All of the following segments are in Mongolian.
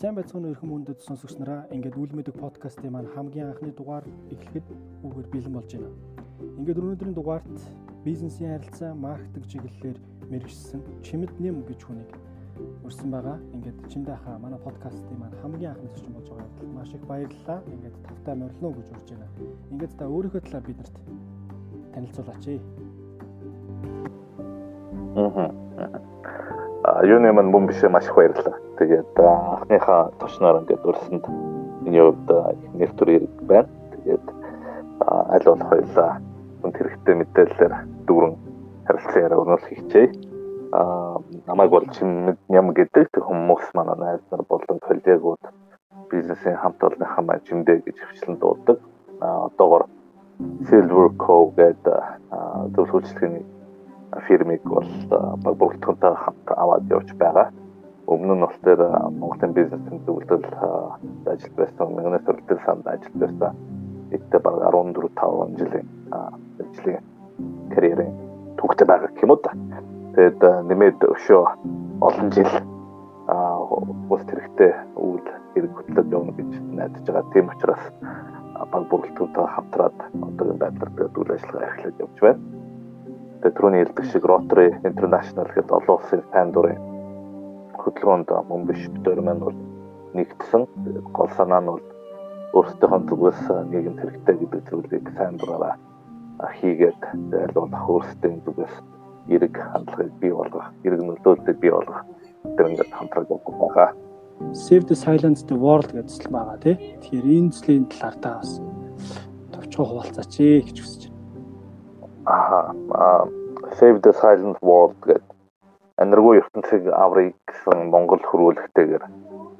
Сайн байцгаана өрхөн мөндөд сонсогч нараа ингээд үл мэдэг подкастын маань хамгийн анхны дугаар эхлэхэд үгээр бэлэн болж байна. Ингээд өнөөдрийн дугаарт бизнесийн харилцаа, маркетинг чиглэлээр мэрэгчсэн Чимэд Нэм гэж хүнийг өрсөн байгаа. Ингээд чимдээ хаа манай подкастын маань хамгийн анхны зочин болж байгаа юм. Маш их баярлалаа. Ингээд тавтай морилно гэж урьж байна. Ингээд та өөрийнхөө талаар биднэрт танилцуулаач. Аа. Юуны маань мөн бишээ маш их баярлалаа. Тэгээд анхныхаа тушнаар ингээд урсанд миний хувьд нэр төр хэрэг байна. Тэгээд аль болох хоёлаа хүн хэрэгтэй мэдээлэлээр дүүрэн харилцан яриа өнөөлөх хичээе. Аа намайг бол чимэд ням гэдэг хүмүүс манай найз нар болон коллегууд бизнесийн хамт олонныхаа маань чимдээ гэж хвчлэн дууддаг. Аа одоогор Silver Co гэдэг зөвлөх үйлчлэгээний фирмыг бол баг бүрэлдэхүүнтэй хамт аваад явж байгаа өмнө нь бол тэр Монголын бизнесийн зөвлөлд ажиллаж байсан мянган төрөлтөр санд ажиллаж байсан эдгээр баг 14 5 жилийн ажлын карьерийн түүхтэй байгаа юм уу та. Тэгэд нэмээд өшөө олон жил бус хэрэгтэй үйл хэрэг хөтлөд явна гэж найдаж байгаа. Тийм учраас баг бүрэлдэхүүнтэй хамтраад одоогийн байдлаар үйл ажиллагаа эрхлэж явж байна. Тэгээ түрүүний хэлдэг шиг Rotary International гэдэг олон улсын фан дурын хөдөлгөөнд мөн биш битэр маань бол нэгдсэн. Гол санаа нь бол өөрсдийнхөө зүгээс нийгэм хэрэгтэй гэдэг зүйлийг сайн дураараа хийгээд болох өөрсдийн зүгээс эрэг хандлагыг бий болгох, эрэг нөлөөллийг бий болгох тэр ингээд хамтраг байгаа. Save the Silence the World гэдэг зүйл байгаа тий. Тэгэхээр энэ зүйлийн талаар та бас товчхон хуваалцаач гэж хүсэж. Аа Save the Silent World гэдэг аниргүй ертөнцийг аврыг гэсэн Монгол хөрвүүлэгтэйгээр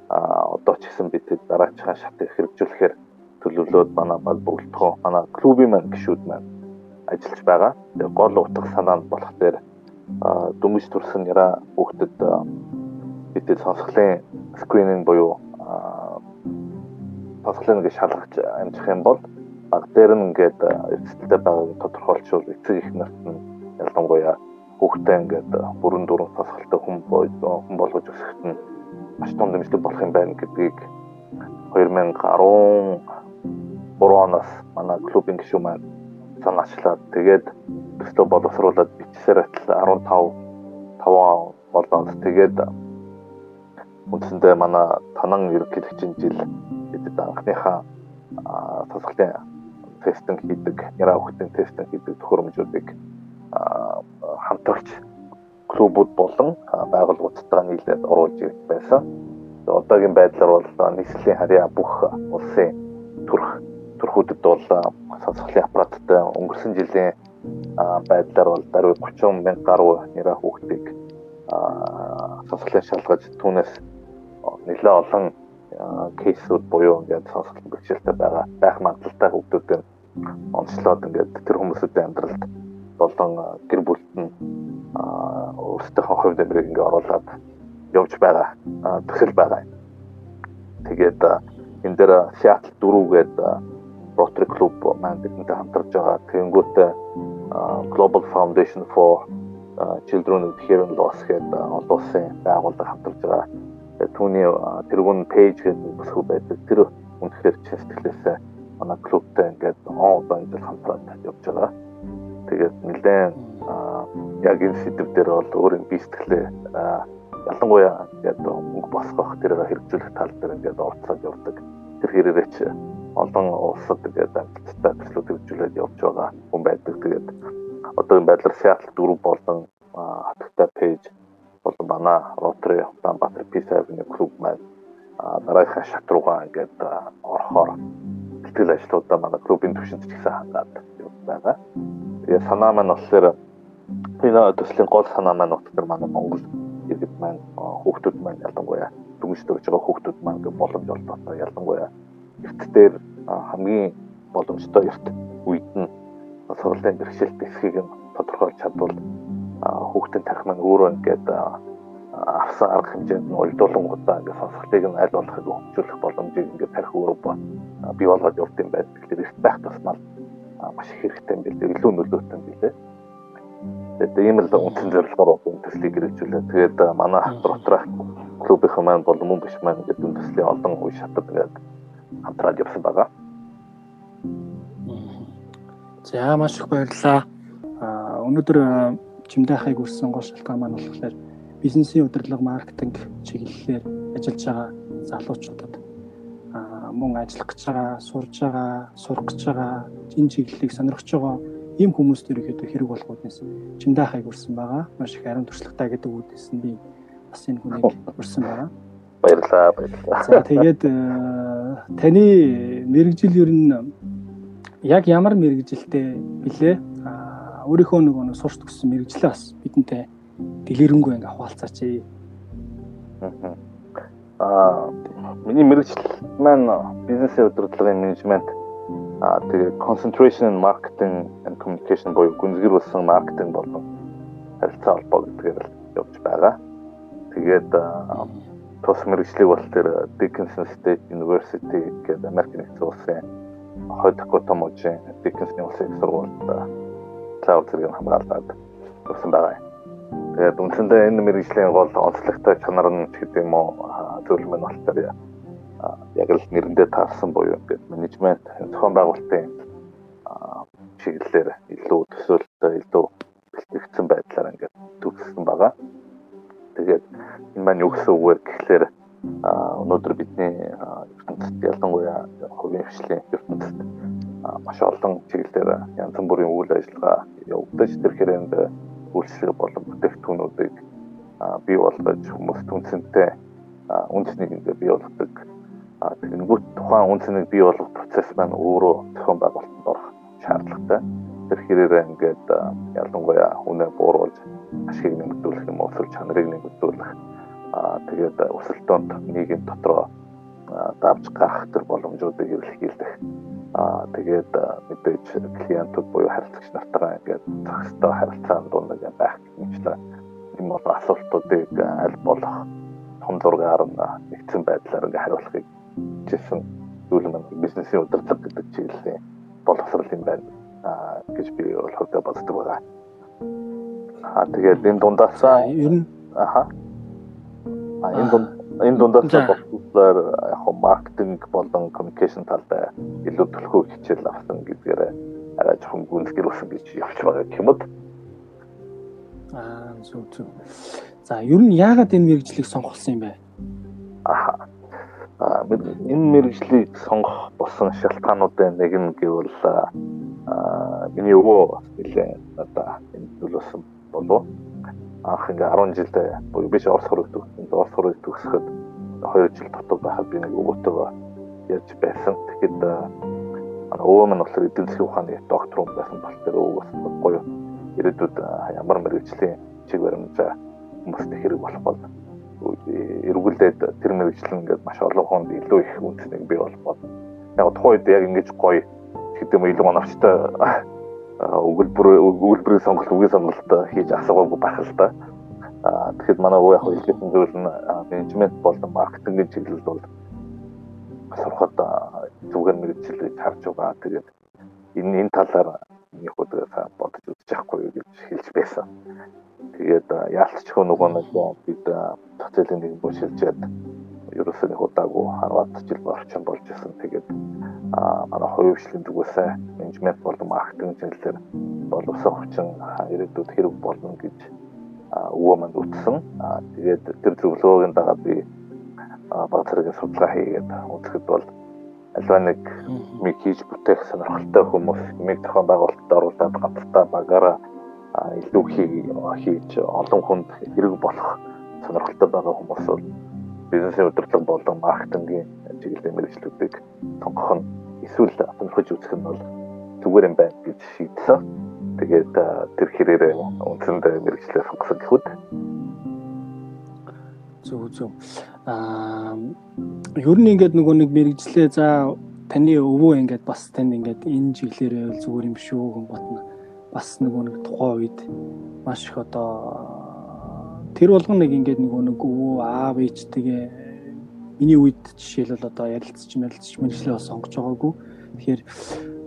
одоо ч гэсэн бид дараачихаа шатыг хэрэгжүүлэхээр төлөвлөөд манай баг бүгдхөө манай клубын маань гишүүд маань ажиллаж байгаа. Тэгээ гол утга санаа нь болох дээр дүмж төрсөн яра хүүхдэд бидний сонсголын скрининг буюу сонсголын гэж шалгаж амжих юм бол баг дээр нь ингээд эцэлтэй байгааг тодорхойлчвал эцэг их нарт нь ялангуяа хүүхдээ ингээд бүрэн дуран тасгалтай хүн хүн болгож өсгөхт нь маш том дэмжлэг болох юм байна гэдгийг 2013 оноос манай клубын гишүүн маань санаачлаад тэгээд төслөө боловсруулад бичсээр атал 15 5 болонд тэгээд үндсэндээ манай танан ерөнхийлөгчийн жил бид анхныхаа тасгалын тестинг хийдэг, яра хүүхдийн тестинг хийдэг төхөөрөмжүүдийг хамтрагч клубүүд болон байгууллагуудтай нийлээд оруулж ирэх байсан. Одоогийн байдлаар бол нийслэлийн харьяа бүх улсын төрх төрхүүдэд бол сонсголын аппараттай өнгөрсөн жилийн байдлаар бол даруй 30 мянга гаруй нэрэ хүүхдийг сонсголын шалгаж түүнээс нэлээд олон кейсүүд буюу ингээд сонсголын бэрхшээлтэй байгаа байх магадлалтай хүүхдүүдийн онцлоод ингээд тэр хүмүүсийн амьдралд болон гэр бүлт нь өөрсдийнхөө хувь нэмрийг ингээ оруулаад явж байгаа төсөл байгаа. Тэгээд энэ дээр Seattle дөрүүгээд Rotary Club маань бидэнтэй хамтарч байгаа. Тэнгүүтээ Global Foundation for Children with Hearing Loss гэдэг олон улсын байгууллага хамтарч байгаа. Түүний тэргүүн пэйж гэдэг бүсгүй байдаг. Тэр үнэхээр чэстлээсээ манай клубтай ингээд он одоо энэ хамтраад явж байгаа тэгээд нэлээд яг энэ сэдв дээр бол өөрийн бие сэтгэлээ ялангуяа яг мөнгө босгох тэрээр хэрэгжүүлэх тал дээр ингээд орцоод явдаг. Тэр хэрээрээ ч олон улсад ингээд амжилттай төслүүд хэрэгжүүлээд явж байгаа хүн байдаг. Тэгээд одоогийн байдлаар Seattle дөрөв болон хатагтай пэйж болон манай Rotary Улаанбаатар Peace Avenue клуб маань дараагийн шат руугаа ингээд орохоор сэтгэл ажлуудаа манай клубын түвшинд ч гэсэн хангаад байгаа. Тэгээ санаа маань болохоор энэ төслийн гол санаа маань утгаар манай Монгол иргэд маань хүүхдүүд маань ялангуяа дүнж төрж байгаа хүүхдүүд маань боломж олдоосоо ялангуяа эрт дээр хамгийн боломжтой эрт үед нь сургуулийн бэрхшээлт эсхийг нь тодорхойлж чадвал хүүхдийн тарих маань өөрөө ингээд авсан арга хэмжээнд нь уйлдуулангуудаа ингээд сонсголтыг нь аль болохыг хөгжүүлэх боломжийг ингээд тарих өөрөө бий болгоод явд юм байдаг. Тэгэхээр эрт байх тусмал маш их хэрэгтэй юм билээ. Илүү нөлөөтэй юм билээ. Тэгээд ийм л үндсэн зорилгоор энэ төслийг хэрэгжүүлээ. Тэгээд манай дотроо клубийнхан маань бол мөн биш маань энэ төслийн олон үе шатад ингээд хамтраад явсан байгаа. За маш их баярлалаа. А өнөөдөр чимдэхайг үрсэн гол шалтгаан маань болохоор бизнесийн удирдлага маркетинг чиглэлээр ажиллаж байгаа залуучуудад мөн ажиллах гэж байгаа, сурж байгаа, сурах гэж байгаа, энэ чиглэлийг сонирхож байгаа ийм хүмүүст ерөөхдөө хэрэг болгооднес чимдэхайг үрсэн байгаа. Маш их ариун туршлагатай гэдэг үгдээс нь би бас энэ хүнийг үрсэн байгаа. Баярлалаа, баярлалаа. За тэгээд таны мэрэгжил ер нь яг ямар мэрэгжилтэй билээ? Өөрийнхөө нөгөө нэг сурч төгссөн мэрэгжлээ бас бидэнтэй дэлгэрэнгүй ингээ хуваалцаач. Аа миний мэрэгжил маань бизнесийн удирдлагын менежмент аа тэгээ concentration in marketing and communication буюу гүнзгийрүүлсэн маркетинг болон харилцаа холбоо гэдгээр явж байгаа. Тэгээд тус мэрэгжлийг бол тэр Dickinson State University гэдэг Америк нэгдсэн улсын хойд Дакота мужийн Dickinson улсын сургуульд цаавар зэрэг хамгаалаад явсан байгаа. Тэгээд үндсэндээ энэ мэрэгжлийн гол онцлогтой чанар нь гэдэг юм уу зөвлөм нь болохоор яг л нэрэндээ таарсан буюу ингээд менежмент зохион байгуулалтын чиглэлээр илүү төсөөлөлтөй илүү бэлтгэгдсэн байдлаар ингээд төгссөн байгаа. Тэгээд энэ маань юу гэсэн үг вэ гэхлээр өнөөдөр бидний ертөнцид ялангуяа хувийн хвшлийн ертөнцид маш олон чиглэлээр янз бүрийн үйл ажиллагаа явагдаж тэр хэрэгэнд үйлчлэг болон бүтээгдэхүүнүүдийг бий болгож хүмүүст үнцэнтэй үнцнийг ингээ бий болгодог. Тэгэнгүүт тухайн үнцнийг бий болгох процесс маань өөрөө зохион байгуулалтанд орох шаардлагатай. Тэр хэрээрээ ингээд ялангуяа үнэ бууруулж ашгийг нэмэгдүүлэх юм уу, чанарыг нэмэгдүүлэх аа тэгээд өсөлтөнд нийгэм дотроо давж гарах төр боломжуудыг эрэлхийлэх аа тэгээд мэдээж клиентууд буюу харилцагч нартайгаа ингээд зохистой харилцаанд дунд байх гэмчлээ юм бол асуултуудыг аль болох том зургаар нь нэгдсэн байдлаар ингээд хариулахыг хичээсэн зүйл маань бизнесийн удирдлага гэдэг чиглэлийн боловсрал юм байна аа гэж би бол хөдөө боддог байгаа. Аа тэгээд энэ дундаас ер нь аха. Энэ дунд энэ дундаас болохоор коммуникашн талдаа илүү төлхөө хичээл авсан гэдгээр арай жоохон гүнзгийрүүлсэн гэж явж байгаа юм уу? Аа зөв зөв. За ер нь яагаад энэ мэрэгжлийг сонгосон юм бэ? Аа энэ мэрэгжлийг сонгох болсон шалтгаануудын нэг нь гэвэл аа миний өвөө нэлээ одоо энэ төлөсөн болов анх ингээ 10 жилд буюу биш Орос хөрөг төгссөн. Орос хөрөг төгсөхөд 2 жил дотор байхад би нэг өвөөтэйгөө ярьж байсан. Тэгэхэд манай өвөө маань болохоор засгийн ухааны доктор хүн байсан бол тэр өвөөс гоё ирээдүйд ямар мэрэгжлийн чиг баримжаа хүмүүст хэрэг болох бол эргүүлээд тэр мэрэгжил ингээд маш олон хүнд илүү их үнцнийг бий болгоод яг тухайн үед яг ингэж гоё гэдэг юм илүү оновчтой өгүүлбэр өгүүлбэрийн сонголт үгийн сонголт хийж асуугаагүй байх л да. Тэгэхэд манай өвөө яг хэлсэн зүйл нь менежмент болон маркетингийн чиглэлд бол сурахад зүгээр мэрэгжил гэж харж байгаа. Тэгээд энэ энэ талаар нэг удаа бодож үзэж явахгүй гэж хэлж байсан. Тэгээд яалтчгүй нөгөө нэг бид социалын нэг бүшилжээд ерөөсөө нэг удаагүй 10 жил орчин болж исэн. Тэгээд а манай хувийн хвшлийн зүгээс менежмент болон маркетинг чиглэлээр боловсон хүчин ирээдүйд хэрэг болно гэж өвөө манд утсан. Тэгээд тэр зөвлөгөөгийн дагаад би зэрэг судалгаа хийгээд үзэхэд бол альва нэг миг хийж бүтээх сонирхолтой хүмүүс миг зохион байгуулалтад оруулаад гацтаа багаараа илүү хийж олон хүнд хэрэг болох сонирхолтой байгаа хүмүүс бол бизнесийн удирдлага болон маркетингийн чиглэлийн мэргэжлүүдийг сонгох нь эсвэл сонирхож үзэх нь бол зүгээр юм байна гэж шийдсэн. Тэгээд тэр хэрээрээ үндсэндээ мэрэгчлээ сонгосон гэхүүд зөв зөв. Аа ер нь ингээд нөгөө нэг мэрэгжлээ за таны өвөө ингээд бас танд ингээд энэ чиглэлээр байвал зүгээр юм шүү гэн ботно. Бас нөгөө нэг тухайн үед маш их одоо тэр болгон нэг ингээд нөгөө нэг өвөө аав ээжтэйгээ миний үед жишээлбэл одоо ярилцж мэрилцж мэржлээ бас сонгож байгаагүй. Тэгэхээр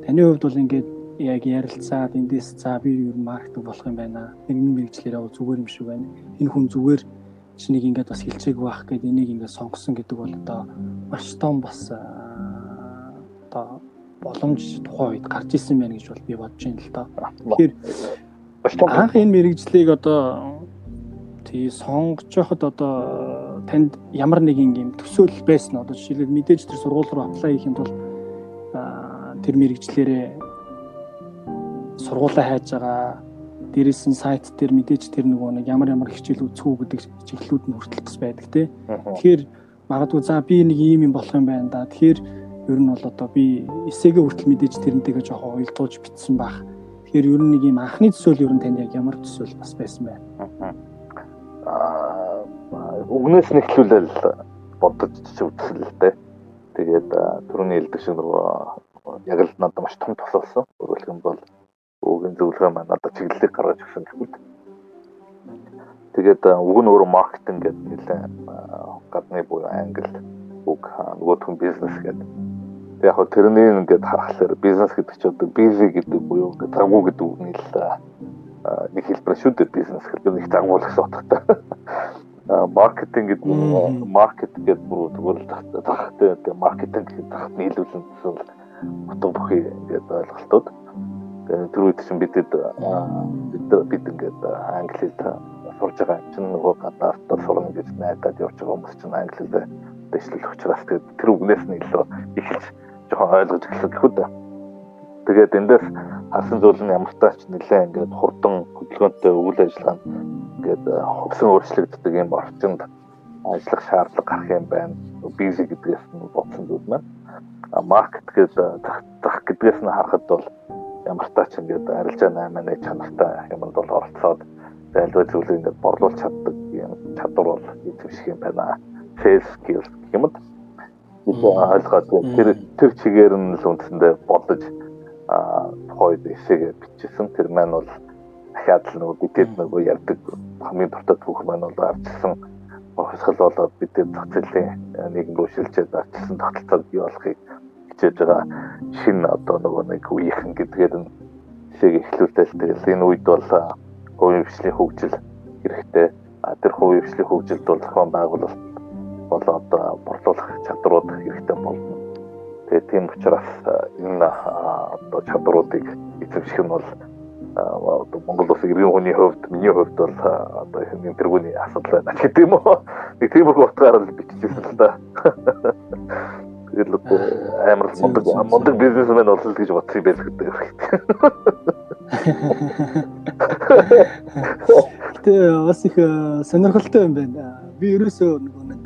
таны хувьд бол ингээд яг ярилцаад эндээс за би ер нь маркетинг болох юм байна. Нэг мэрэгчлэр явал зүгээр юм шиг байна. Энэ хүн зүгээр чинийг ингээд бас хилцээгүй байх гэдэг энийг ингээд сонгосон гэдэг бол одоо маш том бас одоо боломж тухайн үед гарч ирсэн байна гэж бол би бодож байна л да. Тэгэхээр анх энэ мэрэгжлийг одоо тий сонгож байхад одоо танд ямар нэгэн юм төсөөлөл байсан одоо жишээлбэл мэдээж тэр сургууль руу аплай хийхэд бол тэр мэрэгжлэрээ сургуулаа хайж байгаа дээрээс нь сайт дээр мэдээж тэр нөгөө нэг ямар ямар хичээл үзэх үү гэдэг чиглэлүүд нь хүртэл бас байдаг тий. Тэгэхээр магадгүй за би нэг ийм юм болох юм байна да. Тэгэхээр ер нь бол одоо би эсээгээ хүртэл мэдээж тэрнтэйгээ жоохон уялдуулж битсэн баг. Тэгэхээр ер нь нэг ийм анхны төсөөл ер нь танд яг ямар төсөөл бас байсан байна. Аа өгнөөс нь эхлүүлэл бодож дээ. Тэгээд түрүүний хэлдэг шиг нөгөө яг л надад маш том тос болсон. Өөрөлдөх юм бол өвгийн зөвлөгөө маань одоо чиглэлийг гаргаж өгсөн гэвэл тэгээд уг нь өөрөө маркетинг гэдэг нэлээ гадны буюу англи үг нөгөөх нь бизнес гэдэг. Тэг яг тэрний ингээд харахаар бизнес гэдэг чинь одоо бизи гэдэг буюу ингээд загвуу гэдэг үг нь л нэг хэлбэр шүү дээ бизнес гэдэг нэг загвуу л гэсэн утгатай. маркетинг гэдэг нь маркет гэдэг бүр зүгээр л захтай маркетинг гэдэг захад нийлүүлэн гэсэн утга бүхий ингээд ойлголтууд тэр үед чинь бидэд бид бид ингээд англи хэл сурж байгаа чинь нөгөө гадаад сурна гэж найдаад явж байгаа хүмүүс чинь англи хэлээр дэвшлэх учраас тэр үгнээс нь илүү ихэлж жоохон ойлгож эхэлсэн гэхүү дээ. Тэгээд эндээс харсан зүйл нь ямар тач нэлээ ингээд хурдан хөдөлгөөнтэй үйл ажиллагаа ингээд хөгсөн өөрчлөгддөг юм орчинд ажиллах шаардлага гарах юм байна. Бизи гэдгээс нь бодсон зүйл маань. Маркет гэдэг зах гэдгээс нь харахад бол ямар тач ингээд арилжаа 8 8 чанартай юмд бол оролцоод альва зүйлийг ингээд борлуулж чаддаг юм чадвар бол эзэмших юм байна. Sales skills гэмэд бид ойлгоод тэр тэр чигээр нь л үндсэндээ бодож а тухайд эсэгээ бичсэн. Тэр маань бол дахиад л нөгөө бидэд нөгөө ярьдаг хамгийн дуртай түүх маань бол авчсан. Хосгол болоод бидэд зах зээлийн нийгэм рүү шилжээд авчсан тогтолцоог бий болохыг хичээж байгаа шинэ одоо нөгөө нэг үеийнхэн гэдгээр нь хэсэг эхлүүлтэл тэгэл энэ үед бол хувийн хвшлийн хөгжил хэрэгтэй. А тэр хувийн хвшлийн хөгжилд бол зохион байгуулалт бол одоо борлуулах чадрууд хэрэгтэй болно. Тэгээ тийм учраас энэ одоо чадруудыг эзэмших нь бол одоо Монгол улсын иргэн хүний хувьд миний хувьд бол одоо энэ тэргүүний асуудал байна гэдэг юм уу. Нэг тиймэрхүү утгаар л биччихсэн л да. Тэгэл одоо амар мундаг мундаг бизнесмен болсон гэж бодсон юм байх гэдэг. Тэгээ бас их э, сонирхолтой юм байна. Би ерөөсөө нөгөө нэг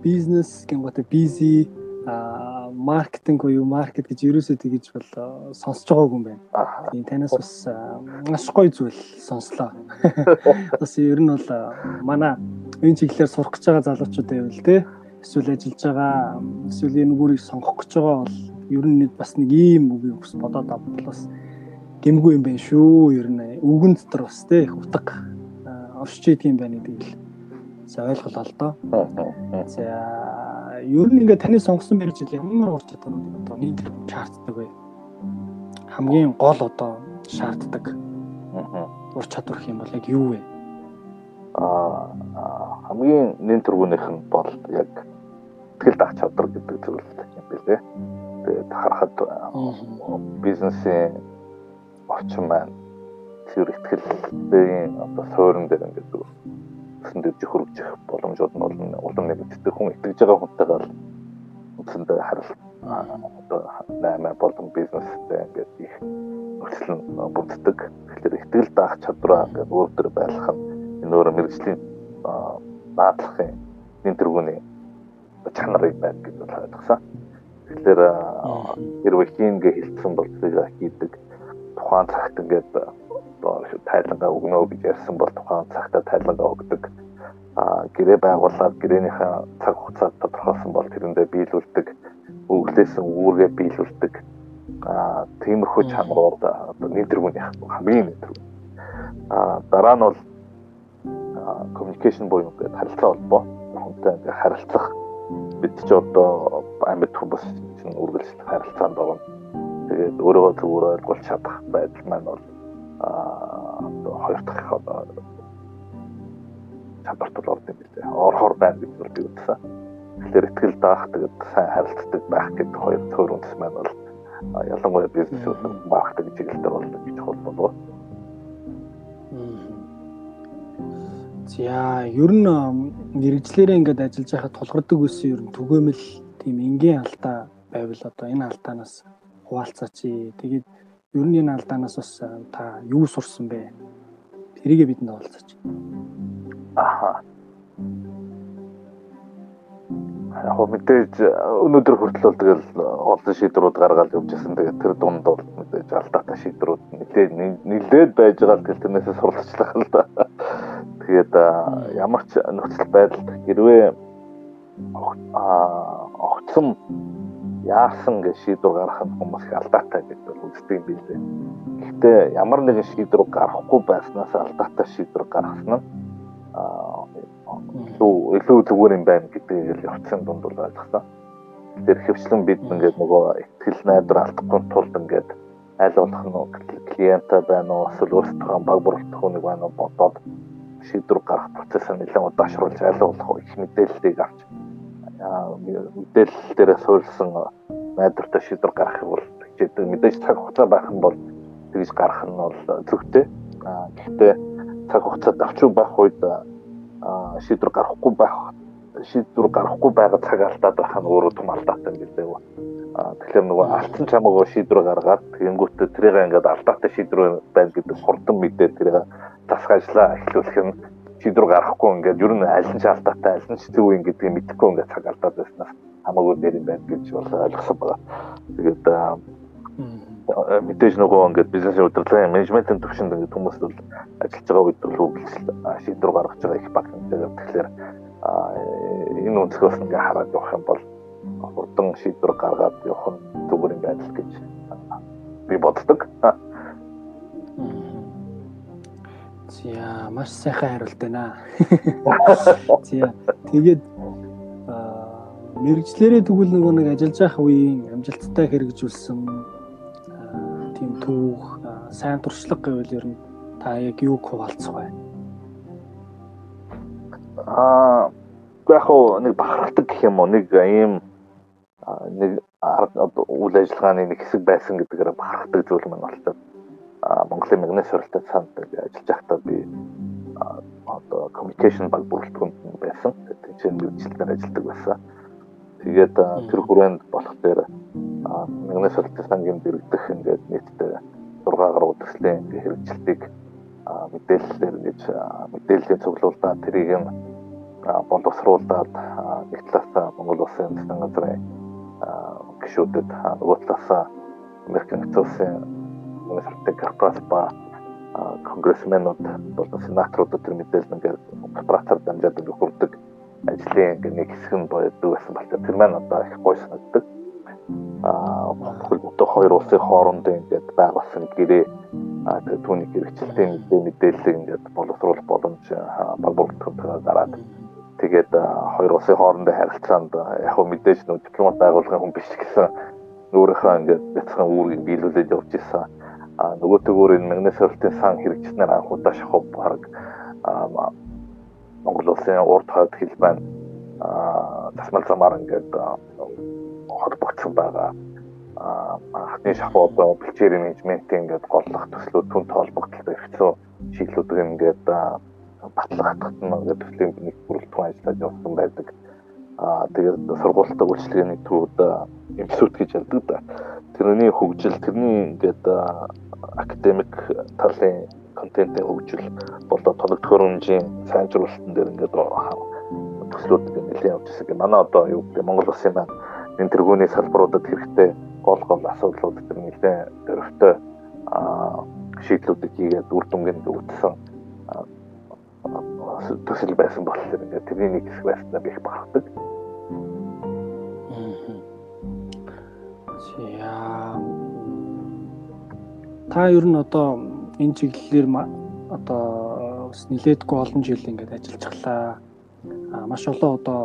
бизнес гэмготой бизи а маркетинг уу маркет гэж ерөөсөө тэгэж бол э, сонсож байгаагүй юм байна. Тийм танаас бас э, маш гоё зүйл сонслоо. Бас ер нь бол манай энэ чиглэлээр сурах гэж байгаа залуучууд байвал те эсвэл ажиллаж байгаа эсвэл энэ үгүрийг сонгох гэж байгаа бол ер нь бас нэг ийм үгийг бас бодоод авбал бас гэмгүй юм байна шүү. Ер нь үгэн дотор бас те их утга оршиж идэг юм байна гэдгийг л за ойлголоо л доо. За ер нь ингээд таны сонгосон мэрэгжил ямар ур чадварууд одоо нийт шаарддаг вэ? Хамгийн гол одоо шаарддаг ур чадвар юм бол яг юу вэ? Хамгийн нэн төргөнийх нь бол яг сэтгэл даах чадвар гэдэг зүйл юм билээ. Тэгээд харахад бизнесийн орчин маань тэр ихтгэлийн одоо суурин дээр ингээд өсөнд дэвж хөргөжих боломжууд нь олон улам нэмэгддэг хүн итгэж байгаа хүнтэйгээр үндсэндээ харал одоо наймаа болон бизнестэй ингээд их нөхцөл нь бүрддэг. Тэгэхээр ихтгэл даах чадвараа ингээд өөр төр байлгах нь энэ өөр мэрэгжлийн наадлагын энэ төргөний чанарыг байна гэж ойлгосон. Тэгэхээр хэрвээ хийнгээ хэлсэн бол зэрэг хийдэг тухайн цагт ингээд одоо тайлангаа өгнө гэж ярьсан бол тухайн цагтаа тайлангаа өгдөг. Гэрээ байгуулаад гэрээнийхээ цаг хугацааг тодорхойлсон бол тэрэндээ биелүүлдэг. Өглөөсөн үүргээ биелүүлдэг. А тиймэрхүү чанарууд одоо нийтргүүнийх хамгийн нийтргүүн. А дараа нь бол communication буюу ингээд харилцаа холбоо хүнтэй ингээд харилцах бид ч одоо амьд хүмүүс чинь үргэлжлэх харилцаанд байгаа. Тэгээд өөрөө зүгээр ойлгуулж чадах байдал маань бол аа хоёр дахь одоо чадварт бол орд юм билээ. орохоор байна гэж би үзсэн. Тэгэхээр ихтгэл даах тэгээд сайн харилцдаг байх гэдэг хоёр цөөр үндэс маань бол ялангуяа бизнес болон маркетинг чиглэлээр бол гэж холбоо. За ер нь мэрэгчлэрээ ингээд ажиллаж байхад тулгардаг үсэн ер нь түгээмэл тийм энгийн алдаа байвал одоо энэ алдаанаас хуваалцаач. Тэгээд ер нь энэ алдаанаас бас та юу сурсан бэ? Тэрийг бидэнд олцооч. Аха. Яг мэдээж өнөөдөр хүртэл бол тэгэл олон шийдвэрүүд гаргаад явжсэн. Тэгээд тэр дунд бол мэдээж алдаатай шийдвэрүүд нэлээд нэлээд байж байгаа гэл тэрнээсээ суралцлах л да. Тэгээд ямар ч нөхцөл байдалд хэрвээ огцом яасан гэж шийдвэр гаргах хүмүүс их алдаатай гэж үздэг юм билээ. Гэхдээ ямар нэгэн шийдвэр гаргахгүй байснаас алдаатай шийдвэр гаргасан нь илүү илүү зүгээр юм байна гэдгийг явцсан дунд бол ойлгосон. Тэр хөвчлэн бид ингээд нөгөө ихтгэл найдвар алдахгүй тулд ингээд аль болох нь клиентаа байна уу эсвэл өөрсдөө баг бүрэлдэх нэг байна уу бодоод шийдвэр гаргах процессыг нэлээд удаашруулж аль болох их мэдээллийг авч мэдээлэл дээрээ суурилсан найдвартай шийдвэр гаргахыг бол хичээдэг. Мэдээж цаг хугацаа байх нь бол тэгж гарах нь бол зөвхтэй. Гэхдээ цаг хугацаад авч байх үед шийдвэр гаргахгүй байх шийдвэр гаргахгүй байгаа цаг алдаад байх нь өөрөө том алдаатай юм билээ. Тэгэхээр нөгөө алдсан чамаагаа шийдвэр гаргаад тэгэнгүүтээ тэрийг ингээд алдаатай шийдвэр байна гэдэг хурдан мэдээд тэрийг засгаажлаа эхлүүлэх нь шийдвэр гаргахгүй ингээд ер нь аль нь алдаатай аль нь зөв юм гэдгийг мэдэхгүй ингээд цаг алдаад байснаас хамаагүй дээр юм байна гэж бол ойлгосон байна. Тэгээд мэдээж нөгөө ингээд бизнесийн удирдлагын менежментийн төвшөнд ингээд хүмүүс бол ажиллаж байгаа үед бол хөгжил шийдвэр гаргаж байгаа их баг юм. Тэгэхээр энэ өнцгөөс ингээд хараад явах юм бол хурдан шийдвэр гаргаад явах нь зүгээр юм байна л гэж би боддог. За маш сайхан хариулт байна. За тэгээд мэрэгчлэрээ тэгвэл нөгөө нэг ажиллаж байх үеийн амжилттай хэрэгжүүлсэн тийм түүх сайн туршлага гэвэл ер нь та яг юуг хуваалцах вэ? Аа яг хоо нэг бахархдаг гэх юм уу нэг ийм нэг үйл ажиллагааны нэг хэсэг байсан гэдгээр бахархдаг зүйл маань болчиход Монголын мэгний суралцаа цаанд ажиллаж байхдаа би одоо communication баг бүрэлдэхүүнд байсан. Тэнд мэрэгчлэлээр ажилладаг байсан. Тэгээд тэр хүрээнд болох дээр мэгний суралцаа сангийн дэрэгдэх ингээд нийтдээ 6 гаруй төслийн ингээд хэрэгжилтийг мэдээлэлээр ингэж мэдээллийн цуглуулдаа тэрийг нь боловсруулад нэг талаас Монгол улсын засгийн газрын гишүүдэд нөгөө талаас Америкийн нэгдсэн улсын университет корпорац ба конгрессменууд болон сенаторуудад тэр мэдээлэл ингээд корпорацаар дамжаад өгөрдөг ажлын нэг хэсэг нь байдаг байсан бол тэр маань одоо их гой санагддаг. Аа бүхэл хоёр улсын хооронд ингээд байгуулсан гэрээ тэр түүний хэрэгжилтийн мэдээлэл ингээд боловсруулах боломж боловсруулалтаа гараад. Тэгээд хоёр улсын хоорондын харилцаанд яг хөө мэдээж нөө дипломат байгууллагын хүн биш гэсэн өөрийнхөө ингээд бяцхан үүргийг биелүүлээд явж исэн. А нөгөөтгөөр энэ магнит сорилтын сан хэрэгжснээр анхудаа шахав баг Монгол улсын урд хойд хил байна. А тасмал замаар ингээд холбогдсон байгаа. Хатны шахуу одоо бэлчээр менежментийн ингээд голлох төслүүд түн толбогдлоо ирсэн шийдлүүд ингээд батлагтахт нь ингээд төслийн нэг бүрэлдэхүүн ажиллаж явсан байдаг. А тэгээд сургуультай үйлчлэгээний төвд эмсүүд гэж яддаг да. Тэрний хөгжил, тэрний ингээд академик талын контентын хөгжил болоо тоног төхөөрөмжийн сайжруулалтын дээр ингээд төслүүд нэлээд явж байгаа. Манай одоо юу гэдэг Монгол улсын маань энэ тэргүүний салбаруудад хэрэгтэй гол гол асуудлууд төр нэлээд дөрөвтэй шийдлүүдийг хийгээд үр дүнгийн өгдсөн төсөл байсан болохоор ингээд тэрний нэг хэсэг байснаа би их бахархдаг. За та ер нь одоо энэ чиглэлээр одоо бас нилээдгүй олон жил ингээд ажиллаж глаа. А маш олон одоо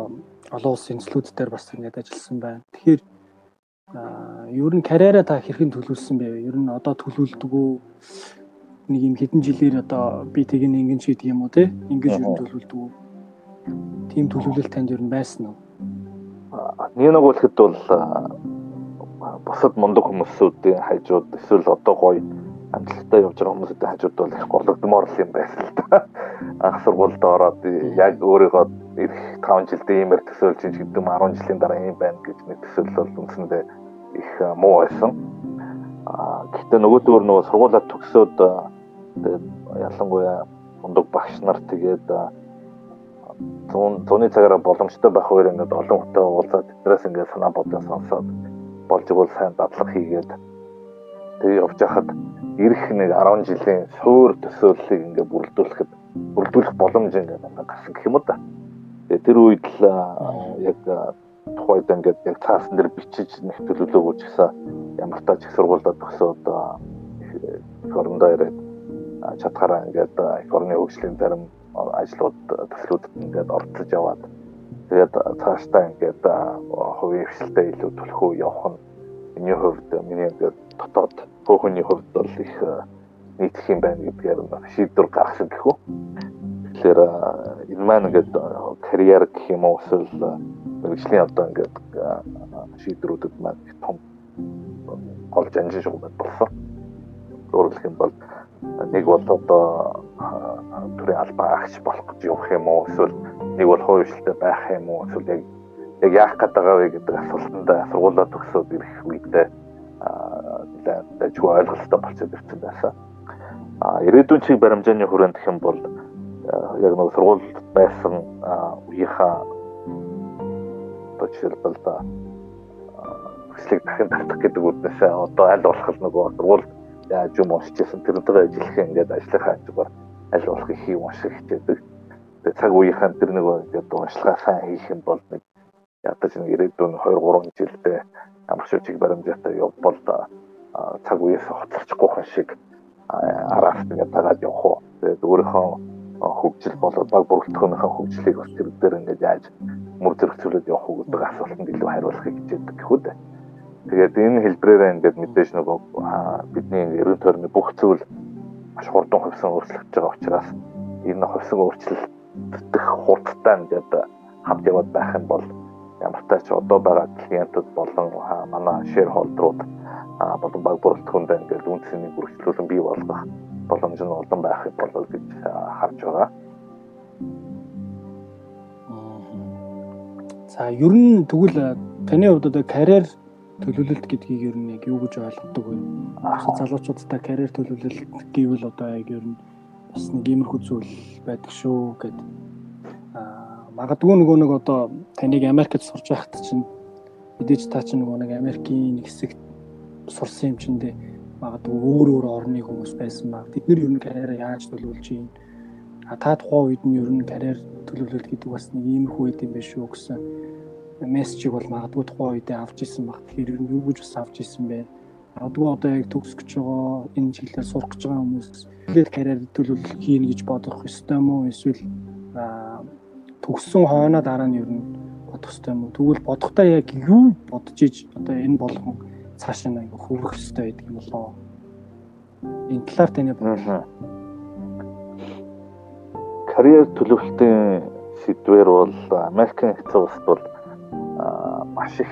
олон улсын институт дээр бас ингээд ажилласан байна. Тэгэхээр ер нь карьераа та хэрхэн төлөвлөсөн бэ? Ер нь одоо төлөвлөдөг үү? Нэг юм хэдэн жилээр одоо би тийг ингэн шийдэг юм уу те? Ингэж ер нь төлөвлөдөг үү? тийм төлөвлөлт танд ер нь байсан уу? Нэг нэг үлэхэд бол бусад мундаг хүмүүсүүдийн хажууд эсвэл одоо гоё амжилттай явж байгаа хүмүүсийн хажууд бол их горлогдмоор л юм байсан л да. Анх сургуульд ороод яг өөрийгөө ирэх 5 жилд иймэр төсөөлж чинь гэдэг юм 10 жилийн дараа юм байна гэж нэг төсөөлөл бол үндсэндээ их муу байсан. Аа гэхдээ нөгөө төр нөгөө сургуулаа төгсөөд ялангуяа мундаг багш нар тэгээд зүүн зүүнний цагаараа боломжтой байх хоёр ингээд олон хүнтэй уулзаад тэднээс ингээд санаа бодлоо сонсоод болж игэл сайн дадлаг хийгээд тэгээ явж хахад ирэх нэг 10 жилийн суур төсөөллийг ингээд бүрдүүлэхэд бүрдүүлэх боломж ингээд гарсан гэх юм да. Тэгээ тэр үед л яг тухайд ингээд яг цаасан дээр бичиж нэг төлөвлөгөө өгч гисэн ямар тач их сургуульд төгсөөд их орондоо ирээд чадхаараа ингээд их орны хөгжлийн зарим ажлууд төслүүдэд ингээд орцож яваад тэгээд цаашдаа ингээд хувийн хвшилтэд илүү төлөхөө явах нь миний хувьд миний ингээд дотоод хөөхний хувьд бол их нийтх юм байна гэдгээр шийдвэр гаргасан гэх үү. Тэгэхээр энэ маань ингээд карьер гэх юм уу эсвэл мэрэгжлийн одоо ингээд шийдвэрүүдэд маань том гол жанжин шугамд болсон. Өөрөлдөх юм бол нэг бол одоо төрийн албан агч болох гэж явах юм уу эсвэл нэг бол хувьшилтай байх юм уу эсвэл яг яг яах гээд байгаа вэ гэдэг асуултанд сургуулаа төгсөөд ирэх үедээ нэлээд чиг ойлголттой болчиход ирсэн байсан. А ирээдүйн чиг баримжааны хүрээнд гэх юм бол яг нэг сургуульд байсан үеийнхаа одоо жишээлбэл хүслийг дахин татах гэдэг үднээс одоо аль болох нөгөө сургуульд яаж юм уншижсэн тэрнтэйгээ ажиллах ингээд ажлынхаа хажуугаар аль болох их юм унших хичээдэг. Тэгээ цаг үеийнхэн тэр нэг ингээд уншлагаа сайн хийх юм бол нэг ядаж нэг ирээдүйн 2 3 жилдээ ямар ч чиг баримжаатай явбал цаг үеэс хоцорчихгүй хүн шиг араас ингээд тагаад явах уу. Тэгээд өөрийнхөө хөгжил болоод баг бүрэлдэхүүнийхээ хөгжлийг бас тэр дээр ингээд яаж мөр зэрэгцүүлээд явах уу гэдэг асуултанд илүү хариулахыг хичээдэг гэхүү дээ. Тэгээд энэ хэлбэрээрээ ингээд мэдээж нөгөө бидний эргэн тойрны бүх зүйл маш хурдан хувьсан өөрчлөгдөж байгаа учраас энэ хувьсан өөрчлөлтөх хурдтай ингээд хамт яваад байх юм бол ямар ч одоо байгаа клиентууд болон манай шерхолдрууд болон баг бүрэлдэхүүнд ингээд үнцний бүрчлүүлэн бий болгох боломж нь олон байх болов гэж харж байгаа. За ер нь тэгвэл таны хувьд одоо карьер төлөвлөлт гэдгийг ер нь яг юу гэж ойлгодог вэ? Бусад залуучуудтай карьер төлөвлөлт гэвэл одоо яг ер нь бас нэг иймэрхүү зүйл байдаг шүү гэд. Аа магадгүй нөгөө нэг одоо таныг Америкт сурч байхад чинь мэдээж та чинь нөгөө нэг Америкийн нэг хэсэгт сурсан юм чиндээ магадгүй өөр өөр орны хүмүүс байсан баг. Бид нэр ер нь карьераа яаж төлөвлөж юм? А та тухайн үед нь ер нь карьер төлөвлөлт гэдэг бас нэг иймэрхүү үед юм биш үү гэсэн мессежийг бол магадгүй тухайн үедээ авч исэн баг. Тэгэхээр ер нь юу гэж бас авч исэн бэ? Магадгүй одоо яг төгсөх гэж байгаа энэ чиглэлээр сурах гэж байгаа хүмүүс тэгээд карьер төлөвлөлт хийнэ гэж бодох ёстой уу? Эсвэл төгссөн хойноо дараа нь ер нь бодох ёстой юм уу? Тэгвэл бодохдоо яг юу бодож иж одоо энэ болгон цааш нь аяга хөвөх ёстой гэдэг юм болоо. Энэ талаар таны бодлоо. Карьер төлөвлөлтийн сэдвэр бол Америкийн хэсэг улсад бол маш их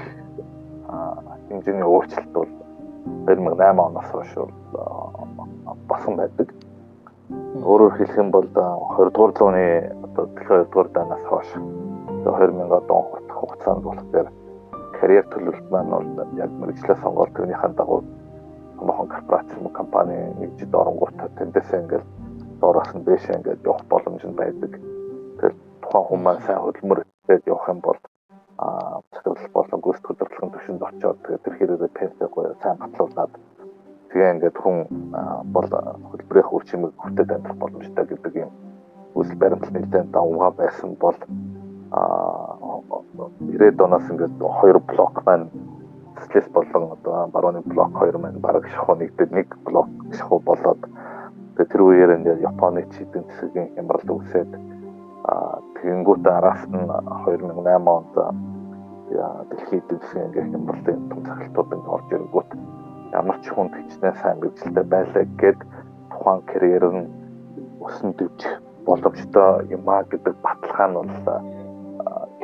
хэмжээний өөрчлөлт бол 2008 оноос хойш болсон байдаг. Өөрөөр хэлэх юм бол 20 дугаар зууны одоо дэлхийн 2 дугаар данаас хойш 2000-ад он хугацаанд болохоор карьер төлөвлөлт маань бол яг мэрэгчлээ сонгоод тэрнийхэн дагуу томоохон корпорац компани нэгжид оронгууд тэндээсээ ингээл доороос нь дээшээ ингээд явах боломж нь байдаг. Тэгэхээр тухайн хүмүүс маань сайн хөдөлмөр явах юм бол а захирал болон гүйцэтгэх хөдөлгөөний төвшөнд очиод тэгээд тэр хэрэг пенсээ гоё сайн батлуулаад тэгээ ингээд хүн бол хөдөлмөрийн үр чимэг хүртээд амьдрах боломжтой гэдэг юм үсэл баримтал нэлээд давмгаа байсан бол а 90-ад оноос ингээд хоёр блок маань социалист болон одоо барууны блок хоёр маань бараг шахуу нэгдээд нэг блок шахуу болоод тэр үеэр ингээд Японы чидэн засгийн хямрал үүсээд тэгэнгүүт араас нь 2008 онд дэлхийн эдийн засгийн юм бол том цагтуудын орж ирэнгүүт ямар ч хүн төчнээ сайн мэдлэлтэй байлаа гэд тухайн карьер нь усан дэвж боломжтой юм а гэдэг баталгаа нь бол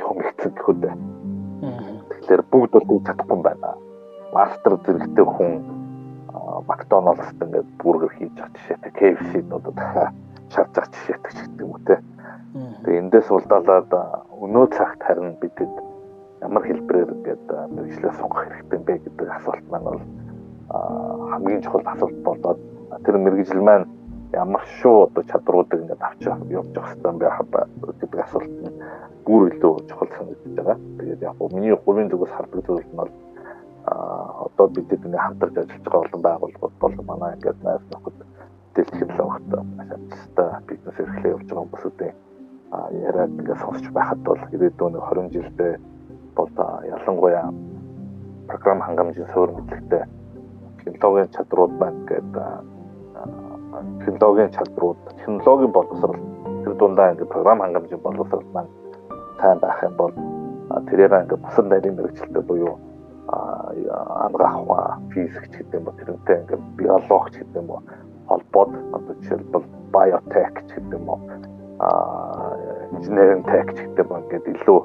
хүмэгцэн гэхүүд. Тэгэхээр бүгд бол тэгж чадахгүй юм байна. Мастер зэрэгтэй хүн Макдоналдс ингээд бүргэр хийж байгаа жишээтэй KFC-д одоо дахиад шарж байгаа жишээтэй ч гэдэг юм уу те. Тэгээ эндээс улдаалаад өнөө цагт харин бидэд ямар хэлбэрээр ингээд мэрэгчлээ сонгох хэрэгтэй юм бэ гэдэг асуулт маань бол хамгийн чухал асуулт болоод тэр мэрэгжил маань ямар шүү одоо чадруудыг ингээд авч явж явах хэрэгтэй байх гэдэг асуулт нь бүр илүү чухал санагдаж байгаа. Тэгээд яг миний хувийн зүгээс хардаг зүйл нь бол а одоо бид ингээд хамтарч ажиллаж байгаа олон байгууллагууд бол манай ингээд найз нөхөд дэлгэхэд л багт маш амжилттай бизнес эрхлээ явж байгаа хүмүүсүүдийн яриад ингээд сонсч байхад бол ирээдүйн 20 жилдээ бол ялангуяа програм хангамжийн суурь мэдлэгтэй технологийн чадрууд байна гэдэг технологийн чадрууд технологийн боловсрал. Тэр дундаа ингээд програм хангамжийн боловсрал маань сайн байх юм бол тэрээр ингээд бусад нарийн мэрэгчлэлтэй буюу ангаахва физик гэдэг юм бол тэрнтэй ингээд биологч гэдэг юм бол холбоод одоо жишээлбэл биотек гэдэг юм уу а инженеринг тех гэдэг юм ингээд илүү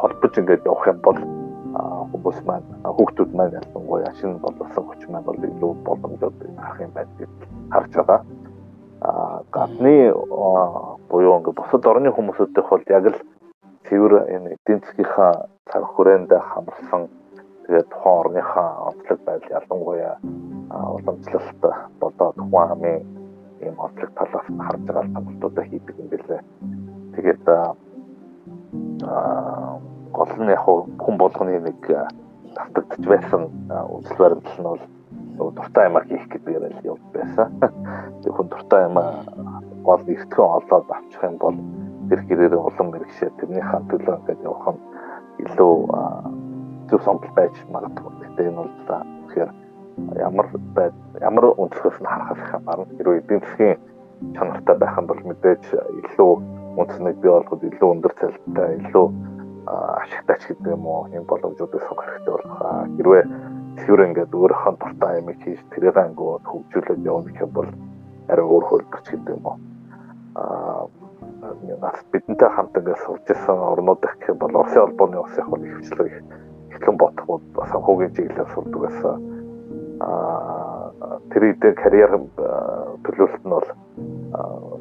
холбож ингээд явах юм бол хүмүүс маань хүүхдүүд маань ялангуяа шинэ боловсон хүч маань бол илүү боломжууд авах юм гэж харж байгаа. А гадны буюу ингээд бусад орны хүмүүсүүдийнх бол яг л цэвэр энэ эдийн засгийнхаа цаг хүрээнд хамарсан тэгээд тухайн орныхаа онцлог байдал ялангуяа уламжлалт болоо тухайн амын ийм онцлог талаас нь харж байгаа тоглолтуудаа хийдэг юм билээ. Тэгээд аа гол нь яг хүн болгоны нэг давтагдж байсан үзэл баримтлал нь бол нөгөө дуртай юмаа хийх гэдгээр л явж байсан. Тэг хүн дуртай юмаа гол эртхэн олоод авчих юм бол тэр гэрээрээ улам мэрэгшээ тэрнийхээ төлөө ингээд явах нь илүү зөв сонголт байж магадгүй. Гэтэ энэ бол тэгэхээр ямар байд ямар өнцгөөс нь харахаас хамаарна. Хэрвээ эдийн засгийн чанартай байх юм бол мэдээж илүү үнцнийг бий болгоход илүү өндөр цалинтай, илүү ашигтай ч гэдэг юм уу энэ боломжуудыг сонгох хэрэгтэй болох. Хэрвээ тэр ингээд өөрийнхөө дуртай юм хийж тэрээр ангууд хөгжүүлээд явах юм бол арай өөр хөлбөрч гэдэг юм уу. Аа бидэнтэй хамт ингээд сурч ирсэн орнууд гэх юм бол Оросын холбооны ус яг нэг хвчлэг хэвлэн бодоход санхүүгийн чиглэлээр сурдаг гэсэн аа тэр идэ карьер төлөвлөлт нь бол